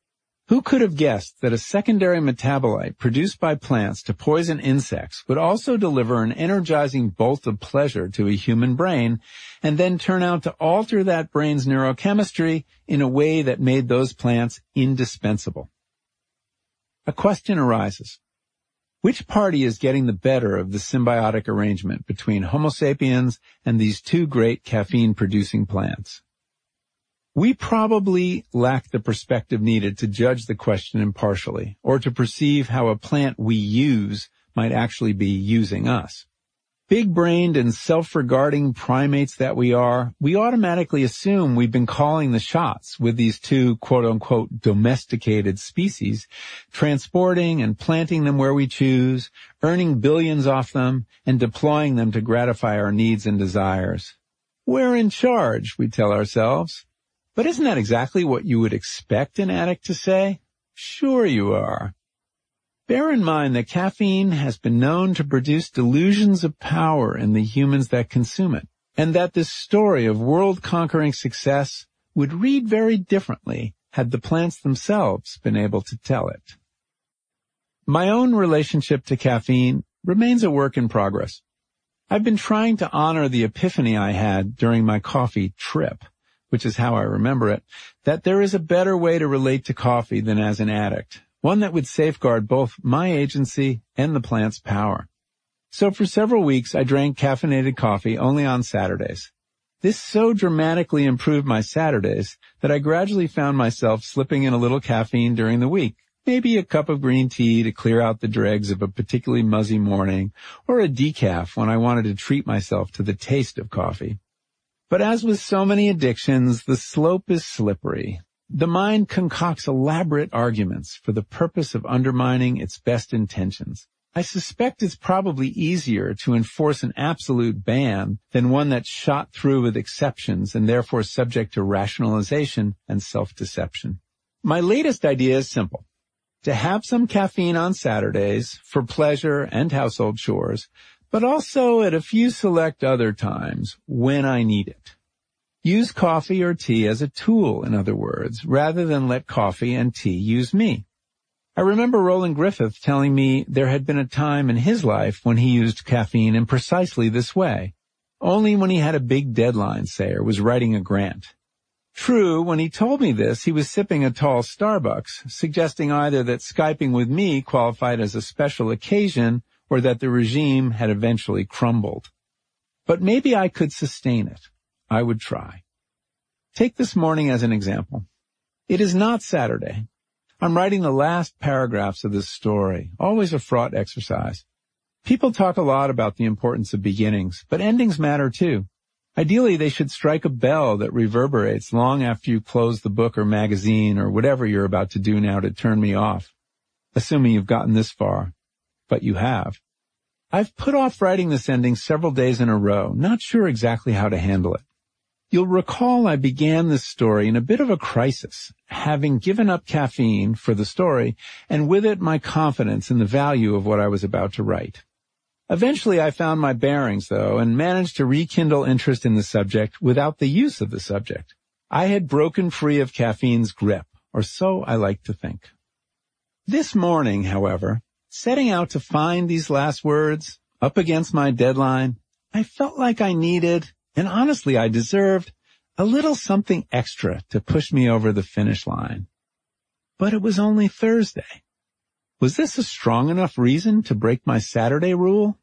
Who could have guessed that a secondary metabolite produced by plants to poison insects would also deliver an energizing bolt of pleasure to a human brain and then turn out to alter that brain's neurochemistry in a way that made those plants indispensable? A question arises. Which party is getting the better of the symbiotic arrangement between Homo sapiens and these two great caffeine producing plants? We probably lack the perspective needed to judge the question impartially or to perceive how a plant we use might actually be using us. Big-brained and self-regarding primates that we are, we automatically assume we've been calling the shots with these two quote-unquote domesticated species, transporting and planting them where we choose, earning billions off them, and deploying them to gratify our needs and desires. We're in charge, we tell ourselves. But isn't that exactly what you would expect an addict to say? Sure you are. Bear in mind that caffeine has been known to produce delusions of power in the humans that consume it, and that this story of world-conquering success would read very differently had the plants themselves been able to tell it. My own relationship to caffeine remains a work in progress. I've been trying to honor the epiphany I had during my coffee trip which is how I remember it, that there is a better way to relate to coffee than as an addict, one that would safeguard both my agency and the plant's power. So for several weeks I drank caffeinated coffee only on Saturdays. This so dramatically improved my Saturdays that I gradually found myself slipping in a little caffeine during the week, maybe a cup of green tea to clear out the dregs of a particularly muzzy morning, or a decaf when I wanted to treat myself to the taste of coffee. But as with so many addictions, the slope is slippery. The mind concocts elaborate arguments for the purpose of undermining its best intentions. I suspect it's probably easier to enforce an absolute ban than one that's shot through with exceptions and therefore subject to rationalization and self-deception. My latest idea is simple. To have some caffeine on Saturdays for pleasure and household chores, but also at a few select other times when I need it. Use coffee or tea as a tool, in other words, rather than let coffee and tea use me. I remember Roland Griffiths telling me there had been a time in his life when he used caffeine in precisely this way, only when he had a big deadline, say, or was writing a grant. True, when he told me this, he was sipping a tall Starbucks, suggesting either that Skyping with me qualified as a special occasion or that the regime had eventually crumbled. But maybe I could sustain it. I would try. Take this morning as an example. It is not Saturday, I'm writing the last paragraphs of this story, always a fraught exercise. People talk a lot about the importance of beginnings, but endings matter too. Ideally, they should strike a bell that reverberates long after you close the book or magazine or whatever you're about to do now to turn me off. Assuming you've gotten this far. But you have. I've put off writing this ending several days in a row, not sure exactly how to handle it. You'll recall I began this story in a bit of a crisis, having given up caffeine for the story, and with it my confidence in the value of what I was about to write. Eventually I found my bearings, though, and managed to rekindle interest in the subject without the use of the subject. I had broken free of caffeine's grip, or so I like to think. This morning, however, setting out to find these last words, up against my deadline, I felt like I needed, and honestly, I deserved a little something extra to push me over the finish line. But it was only Thursday. Was this a strong enough reason to break my Saturday rule?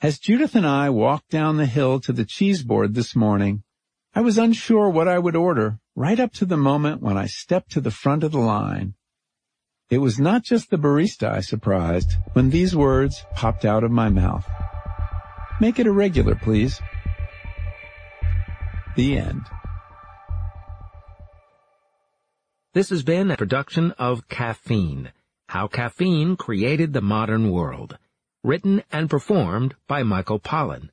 As Judith and I walked down the hill to the cheese board this morning, I was unsure what I would order right up to the moment when I stepped to the front of the line. It was not just the barista I surprised when these words popped out of my mouth. Make it a regular, please. The end. This has been a production of Caffeine, How Caffeine Created the Modern World, written and performed by Michael Pollan.